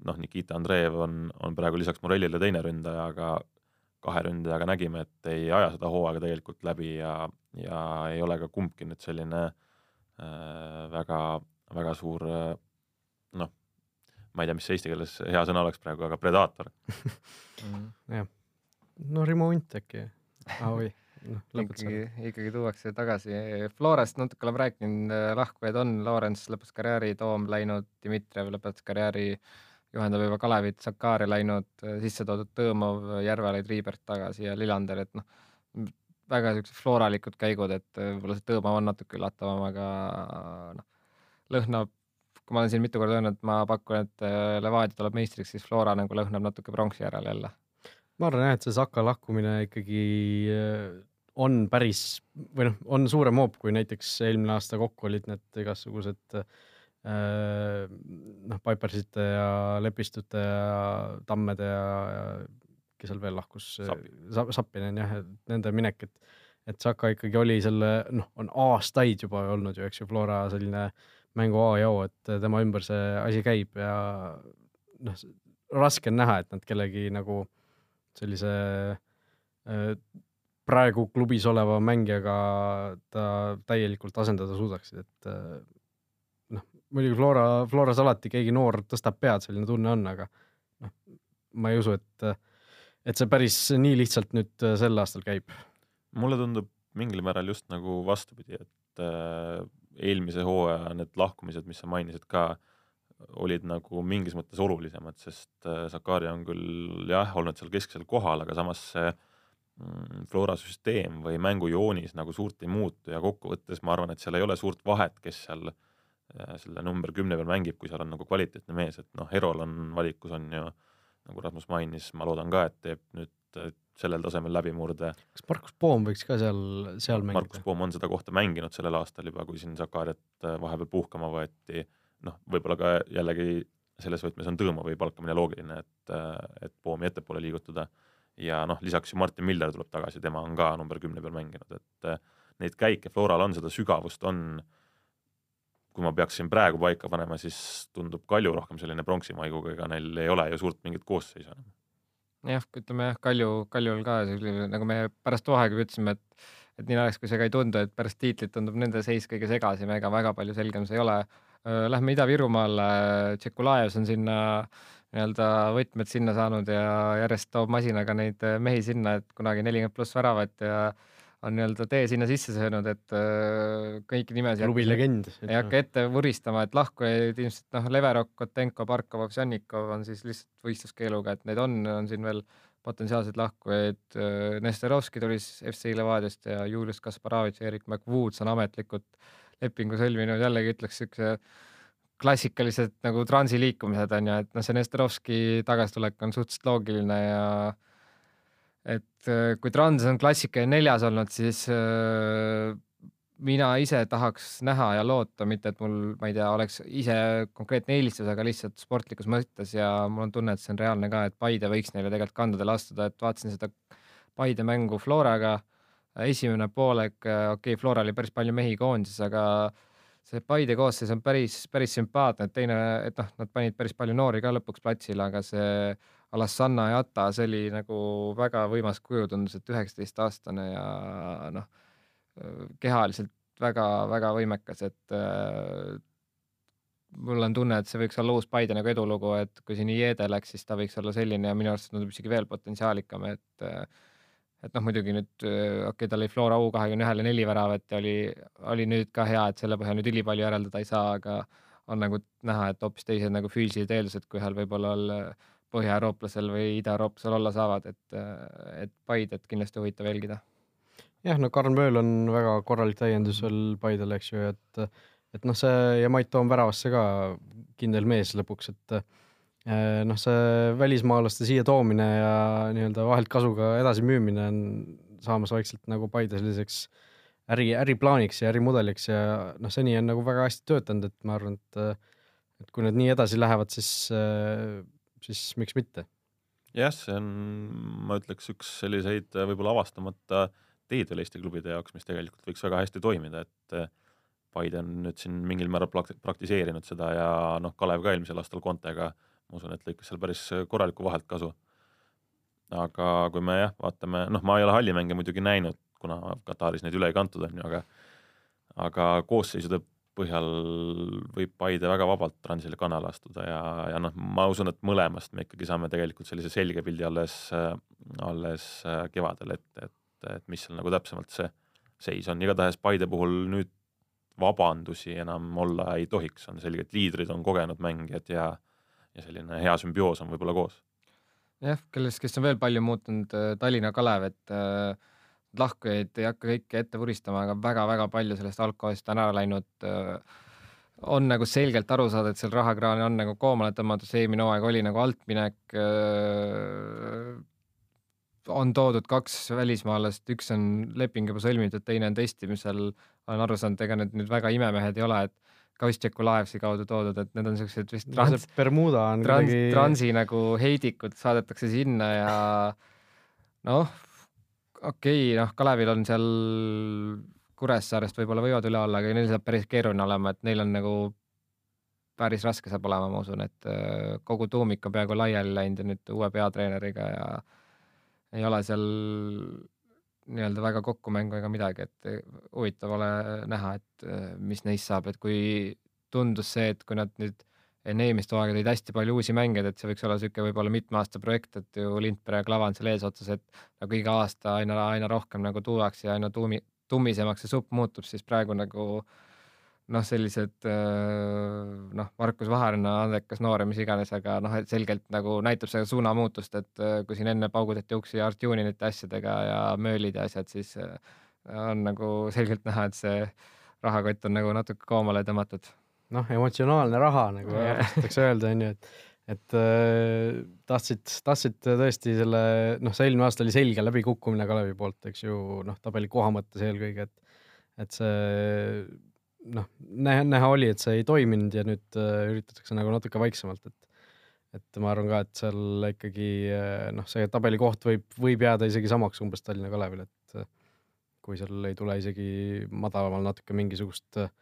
noh, Nikita Andreev on, on praegu lisaks Morellile teine ründaja, aga kahe ründajaga nägime, et ei aja seda hooaega tegelikult läbi ja, ja ei ole ka kumbki nüüd selline äh, väga, väga suur äh, ma ei tea, mis see eesti keeles hea sõna oleks praegu, aga predaator. <laughs> Jah, no remont äkki. Ah,, oi. Noh, ikkagi ikkagi tuuakse tagasi. Florast natuke oleme rääkinud, lahkujaid on, Lorents lõpetas karjääri, Toom läinud, Dmitrijev lõpetas karjääri, juhendab juba Kalevit, Sakari läinud, sisse toodud Tõõmov, Järvelaid, Riibert tagasi ja Lillander, et noh, väga siuksed floralikud käigud, et võib-olla see Tõõmov on natuke üllatavam, aga noh, lõhnab, kui ma olen siin mitu korda öelnud, ma pakun, et Levadia tuleb meistriks, siis Flora nagu lõhnab natuke pronksi järel jälle. ma arvan jah, et see Saka lahkumine ikkagi äh, on päris või noh, on suurem hoop, kui näiteks eelmine aasta kokku olid need igasugused äh, noh, Pipersite ja Lepistute ja Tammede ja, ja kes seal veel lahkus Sa,, Sappinen jah, et nende minek, et et Saka ikkagi oli selle, noh, on aastaid juba olnud ju, eks ju, Flora selline mängu A ja O, et tema ümber see asi käib ja noh, raske on näha, et nad kellegi nagu sellise äh, praegu klubis oleva mängijaga ta täielikult asendada suudaksid, et äh, noh, muidugi Flora, Floras alati keegi noor tõstab pead, selline tunne on, aga noh, ma ei usu, et, et see päris nii lihtsalt nüüd sel aastal käib. mulle tundub mingil määral just nagu vastupidi, et äh, eelmise hooaja need lahkumised, mis sa mainisid ka, olid nagu mingis mõttes olulisemad, sest äh, Sakari on küll jah, olnud seal kesksel kohal, aga samas see mm, Flora süsteem või mängujoonis nagu suurt ei muutu ja kokkuvõttes ma arvan, et seal ei ole suurt vahet, kes seal äh, selle number kümne peal mängib, kui seal on nagu kvaliteetne mees, et noh, Erol on valikus on ju nagu Rasmus mainis, ma loodan ka, et teeb nüüd sellel tasemel läbimurde. kas Markus Poom võiks ka seal, seal mängida? Markus Poom on seda kohta mänginud sellel aastal juba, kui siin Sakariat äh, vahepeal puhkama võeti, noh, võib-olla ka jällegi selles võtmes on Tõõmovi palkamine loogiline, et, äh, et Poomi ettepoole liigutada ja noh, lisaks ju Martin Miller tuleb tagasi, tema on ka number kümne peal mänginud, et äh, neid käike Floral on, seda sügavust on, kui ma peaksin praegu paika panema, siis tundub Kalju rohkem selline pronksimaiguga, ega neil ei ole ju suurt mingit koosseisu enam jah, ütleme jah, Kalju, Kaljul ka nagu me pärast hooaega ütlesime, et, et nii naljakas, kui see ka ei tundu, et pärast tiitlit tundub nende seis kõige segasem, ega väga palju selgem see ei ole. Lähme Ida-Virumaale, Tšekulajev on sinna nii-öelda võtmed sinna saanud ja järjest toob masinaga neid mehi sinna, et kunagi nelikümmend pluss väravat ja on nii-öelda tee sinna sisse söönud, et äh, kõiki nimesid klubi legend. ei hakka ette vuristama, et lahkujaid ilmselt noh, Leverok, Kotenko, Barkov, Ovsjannikov on siis lihtsalt võistluskeeluga, et neid on, on siin veel potentsiaalseid lahkujaid. Äh, Nesterovski tuli siis FC Levadiast ja Julius Kasparovitš ja Erik McWoods on ametlikult lepingu sõlminud, jällegi ütleks siukse klassikalised nagu transiliikumised on ju, et noh, see Nesterovski tagasitulek on suhteliselt loogiline ja et äh, kui Trans on klassikaline neljas olnud, siis äh, mina ise tahaks näha ja loota, mitte et mul, ma ei tea, oleks ise konkreetne eelistus, aga lihtsalt sportlikus mõttes ja mul on tunne, et see on reaalne ka, et Paide võiks neile tegelikult kandadele astuda, et vaatasin seda Paide mängu Floraga. esimene poolek, okei okay,, Flora oli päris palju mehi koondises, aga see Paide koosseis on päris, päris sümpaatne, et teine, et noh, nad panid päris palju noori ka lõpuks platsile, aga see Alassanna Jata, see oli nagu väga võimas kuju, tundus, et üheksateistaastane ja noh, kehaliselt väga-väga võimekas, et äh, mul on tunne, et see võiks olla uus Paide nagu edulugu, et kui siin Iede läks, siis ta võiks olla selline ja minu arust tundub isegi veel potentsiaalikam, et äh, et noh, muidugi nüüd okei okay,, tal oli Flora U kahekümne ühele neli väravat ja oli, oli nüüd ka hea, et selle põhjal nüüd ülipalju järeldada ei saa, aga on nagu näha, et hoopis teised nagu füüsilised eeldused, kui ühel võib-olla põhjaeurooplasel või idaeurooplasel olla saavad, et, et Paidet kindlasti huvitav jälgida. jah, no Karl Mööl on väga korralik täiendus veel Paidele, eks ju, et et noh, see ja Mait Toom väravasse ka kindel mees lõpuks, et eh, noh, see välismaalaste siia toomine ja nii-öelda vahelt kasuga edasi müümine on saamas vaikselt nagu Paide selliseks äri, äriplaaniks ja ärimudeliks ja noh, seni on nagu väga hästi töötanud, et ma arvan, et et kui need nii edasi lähevad, siis eh, siis miks mitte. jah, see on, ma ütleks, üks selliseid äh, võib-olla avastamata teed veel Eesti klubide jaoks, mis tegelikult võiks väga hästi toimida, et äh, Paide on nüüd siin mingil määral praktiseerinud seda ja noh, Kalev ka eelmisel aastal Kontega, ma usun, et lõikas seal päris korralikku vahelt kasu. aga kui me jah, vaatame, noh, ma ei ole hallimänge muidugi näinud, kuna Kataris neid üle ei kantud, on ju, aga aga koosseisude põhjal võib Paide väga vabalt Transile kanale astuda ja, ja noh, ma usun, et mõlemast me ikkagi saame tegelikult sellise selge pildi alles, alles kevadel ette, et, et mis seal nagu täpsemalt see seis on, igatahes Paide puhul nüüd vabandusi enam olla ei tohiks, on selge, et liidrid on kogenud mängijad ja ja selline hea sümbioos on võib-olla koos. jah, kellest, kes on veel palju muutunud, Tallinna Kalev, et äh, lahkujaid ei hakka kõiki ette vuristama, aga väga-väga palju sellest algkohast on ära läinud. on nagu selgelt aru saada, et seal rahakraan on nagu koomale tõmmatud, see eelmine hooaeg oli nagu altminek. on toodud kaks välismaalast, üks on leping juba sõlmitud, teine on testimisel. olen aru saanud, ega need nüüd väga imemehed ei ole, et Kaustšeku laevsi kaudu toodud, et need on siuksed vist trans, Bermuda on trans, kuidagi... transi nagu heidikud saadetakse sinna ja noh okei okay,, noh, Kalevil on seal Kuressaarest võib-olla võivad üle olla, aga neil saab päris keeruline olema, et neil on nagu päris raske saab olema, ma usun, et äh, kogu tuumik on peaaegu laiali läinud ja nüüd uue peatreeneriga ja ei ole seal nii-öelda väga kokkumängu ega midagi, et huvitav ole näha, et äh, mis neist saab, et kui tundus see, et kui nad nüüd enne eelmist hooaega tulid hästi palju uusi mängijaid, et see võiks olla niisugune võib-olla mitme aasta projekt, et ju Lindpere ja Klava on seal eesotsas, et nagu iga aasta aina, aina rohkem nagu tuuakse ja aina tuumi, tummisemaks see supp muutub, siis praegu nagu noh, sellised noh, Markus Vaherna, andekas noor ja mis iganes, aga noh, et selgelt nagu näitab seda suunamuutust, et kui siin enne paugutati uksi Artjuninite asjadega ja möölid ja asjad, siis on nagu selgelt näha, et see rahakott on nagu natuke koomale tõmmatud noh, emotsionaalne raha nagu armastatakse öelda, on ju, et et äh, tahtsid, tahtsid tõesti selle, noh, see eelmine aasta oli selge läbikukkumine Kalevi poolt, eks ju, noh, tabeli koha mõttes eelkõige, et et see noh, näha, näha oli, et see ei toiminud ja nüüd äh, üritatakse nagu natuke vaiksemalt, et et ma arvan ka, et seal ikkagi äh, noh, see tabelikoht võib, võib jääda isegi samaks umbes Tallinna Kalevil, et kui seal ei tule isegi madalamal natuke mingisugust äh,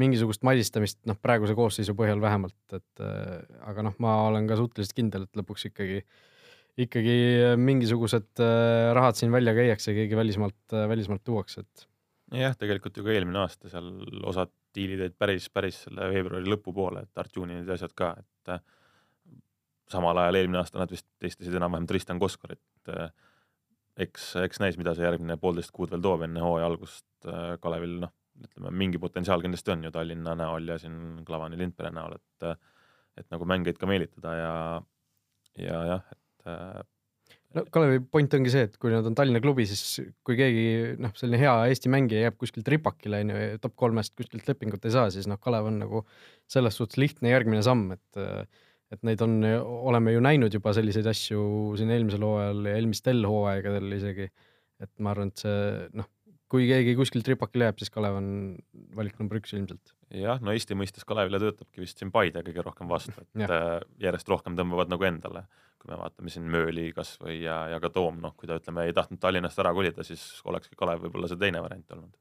mingisugust madistamist, noh, praeguse koosseisu põhjal vähemalt, et äh, aga noh, ma olen ka suhteliselt kindel, et lõpuks ikkagi, ikkagi mingisugused äh, rahad siin välja käiakse, keegi välismaalt, äh, välismaalt tuuakse, et. jah, tegelikult ju ka eelmine aasta seal osad diilid jäid päris, päris selle veebruari lõpupoole, et Artjunid ja asjad ka, et äh, samal ajal eelmine aasta nad vist testisid enam-vähem Tristan Koskorit äh, eks, eks näis, mida see järgmine poolteist kuud veel toob enne hooaja algust äh, Kalevil, noh, ütleme, mingi potentsiaal kindlasti on ju Tallinna näol ja siin Klavani Lindpere näol, et et nagu mängijaid ka meelitada ja, ja jah, et no Kalevi point ongi see, et kui nad on Tallinna klubi, siis kui keegi noh, selline hea Eesti mängija jääb kuskilt ripakile on ju, top kolmest kuskilt lepingut ei saa, siis noh, Kalev on nagu selles suhtes lihtne järgmine samm, et et neid on, oleme ju näinud juba selliseid asju siin eelmisel hooajal ja eelmistel hooaegadel isegi. et ma arvan, et see noh kui keegi kuskilt ripakile jääb, siis Kalev on valik number üks ilmselt. jah, no Eesti mõistes Kalevile töötabki vist siin Paide kõige rohkem vastu, et. Äh, järjest rohkem tõmbavad nagu endale. kui me vaatame siin Mööli kasvõi ja, ja ka Toom, noh, kui ta ütleme, ei tahtnud Tallinnast ära kolida, siis olekski Kalev võib-olla see teine variant olnud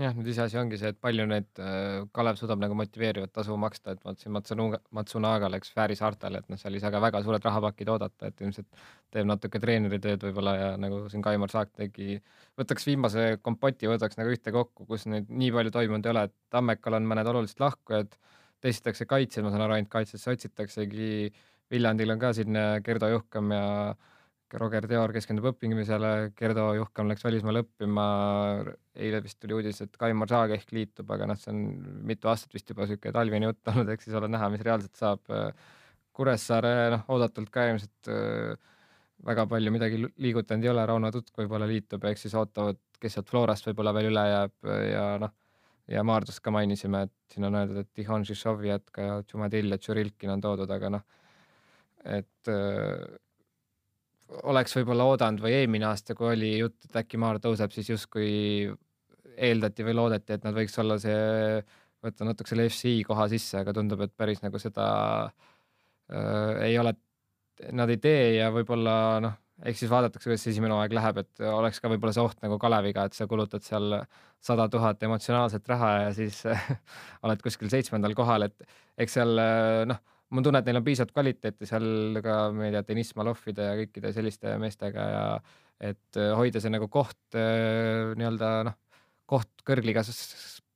jah, nüüd iseasi ongi see, et palju need äh, Kalev suudab nagu motiveerivat tasu maksta, et vaatasin Matsunaga, Matsunaga läks Fääri saartele, et noh, seal ei saa ka väga suured rahapakid oodata, et ilmselt teeb natuke treeneritööd võib-olla ja nagu siin Kaimar Saak tegi, võtaks viimase kompoti, võtaks nagu ühte kokku, kus neid nii palju toimunud ei ole, et Tammekal on mõned olulised lahkujad, testitakse kaitsjad, ma saan aru, ainult kaitsesse otsitaksegi, Viljandil on ka siin Gerdo Juhkam ja Roger Teor keskendub õppimisele, Gerdo Juhkam läks välismaale õppima, eile vist tuli uudis, et Kaimar Saag ehk liitub, aga noh, see on mitu aastat vist juba niisugune talvine jutt olnud, eks siis ole näha, mis reaalselt saab. Kuressaare noh, oodatult ka ilmselt äh, väga palju midagi liigutanud ei ole, Rauno Tutk võib-olla liitub, ehk siis ootavad, kes sealt Florast võib-olla veel üle jääb ja noh, ja Maardust ka mainisime, et siin on öeldud, et Tihon Žižov jätka ja Tšumadil ja Tšurilkin on toodud, aga noh, et äh, oleks võib-olla oodanud või eelmine aasta, kui oli jutt, et äkki Maar tõuseb, siis justkui eeldati või loodeti, et nad võiks olla see, võtta natuke selle FCI koha sisse, aga tundub, et päris nagu seda äh, ei ole, nad ei tee ja võib-olla noh, eks siis vaadatakse, kuidas esimene hooaeg läheb, et oleks ka võib-olla see oht nagu Kaleviga, et sa kulutad seal sada tuhat emotsionaalset raha ja siis <laughs> oled kuskil seitsmendal kohal, et eks seal noh mul on tunne, et neil on piisavalt kvaliteeti seal ka, ma ei tea, Deniss Malovide ja kõikide selliste meestega ja et hoida see nagu koht nii-öelda noh, koht kõrgligas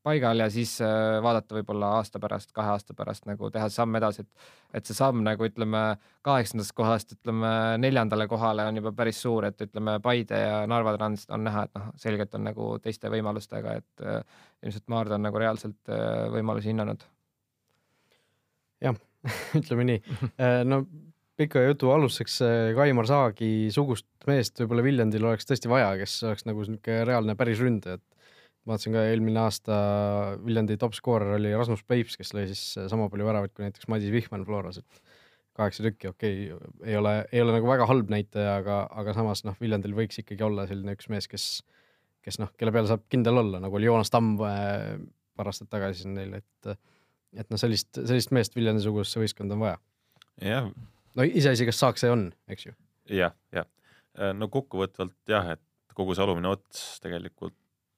paigal ja siis äh, vaadata võib-olla aasta pärast, kahe aasta pärast nagu teha samm edasi, et, et see samm nagu ütleme kaheksandast kohast ütleme neljandale kohale on juba päris suur, et ütleme Paide ja Narva Trans on näha, et noh, selgelt on nagu teiste võimalustega, et äh, ilmselt Maardu on nagu reaalselt äh, võimalusi hinnanud. jah <laughs> ütleme nii. Äh, no pika jutu alustuseks Kaimar Saagi sugust meest võib-olla Viljandil oleks tõesti vaja, kes oleks nagu niisugune reaalne päris ründaja, et vaatasin ka eelmine aasta Viljandi top skoorer oli Rasmus Peips, kes lõi siis sama palju väravaid kui näiteks Madis Vihman Floras, et kaheksa tükki, okei okay,, ei ole, ei ole nagu väga halb näitaja, aga, aga samas noh, Viljandil võiks ikkagi olla selline üks mees, kes, kes noh, kelle peale saab kindel olla, nagu oli Joonas Tamm äh, paar aastat tagasi siin neil, et et noh, sellist, sellist meest Viljandi-sugusesse võistkonda on vaja. jah. no iseasi, kas saaks, see on, eks ju ja,. jah, jah. no kokkuvõtvalt jah, et kogu see alumine ots tegelikult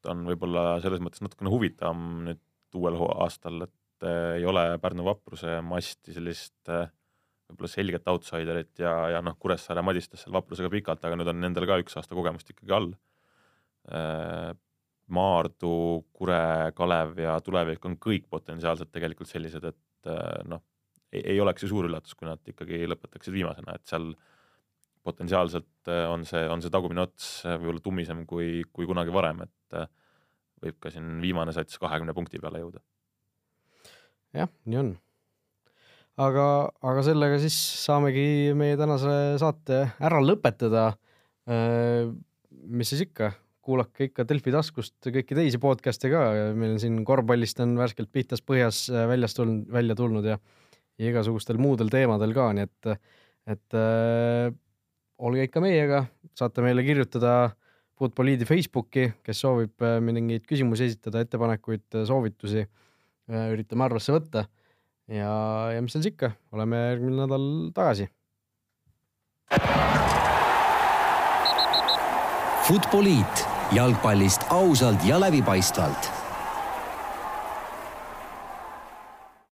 on võib-olla selles mõttes natukene huvitavam nüüd uuel aastal, et äh, ei ole Pärnu vapruse masti sellist äh, võib-olla selget outsiderit ja, ja noh, Kuressaare madistas seal vaprusega pikalt, aga nüüd on nendel ka üks aasta kogemust ikkagi all. Äh, Maardu, Kure, Kalev ja Tulevik on kõik potentsiaalselt tegelikult sellised, et noh, ei oleks ju suur üllatus, kui nad ikkagi lõpetaksid viimasena, et seal potentsiaalselt on see, on see tagumine ots võib-olla tummisem kui, kui kunagi varem, et võib ka siin viimane sats kahekümne punkti peale jõuda. jah, nii on. aga, aga sellega siis saamegi meie tänase saate ära lõpetada. Äh, mis siis ikka, kuulake ikka Delfi taskust kõiki teisi podcast'e ka, meil siin korvpallist on värskelt pihtas põhjas äh, väljas tulnud, välja tulnud ja, ja igasugustel muudel teemadel ka, nii et, et äh, olge ikka meiega, saate meile kirjutada Futboliidi Facebooki, kes soovib äh, mingeid küsimusi esitada, ettepanekuid, äh, soovitusi, üritame arvesse võtta. ja, ja mis seal siis ikka, oleme järgmine nädal tagasi. Futboliit jalgpallist ausalt ja läbipaistvalt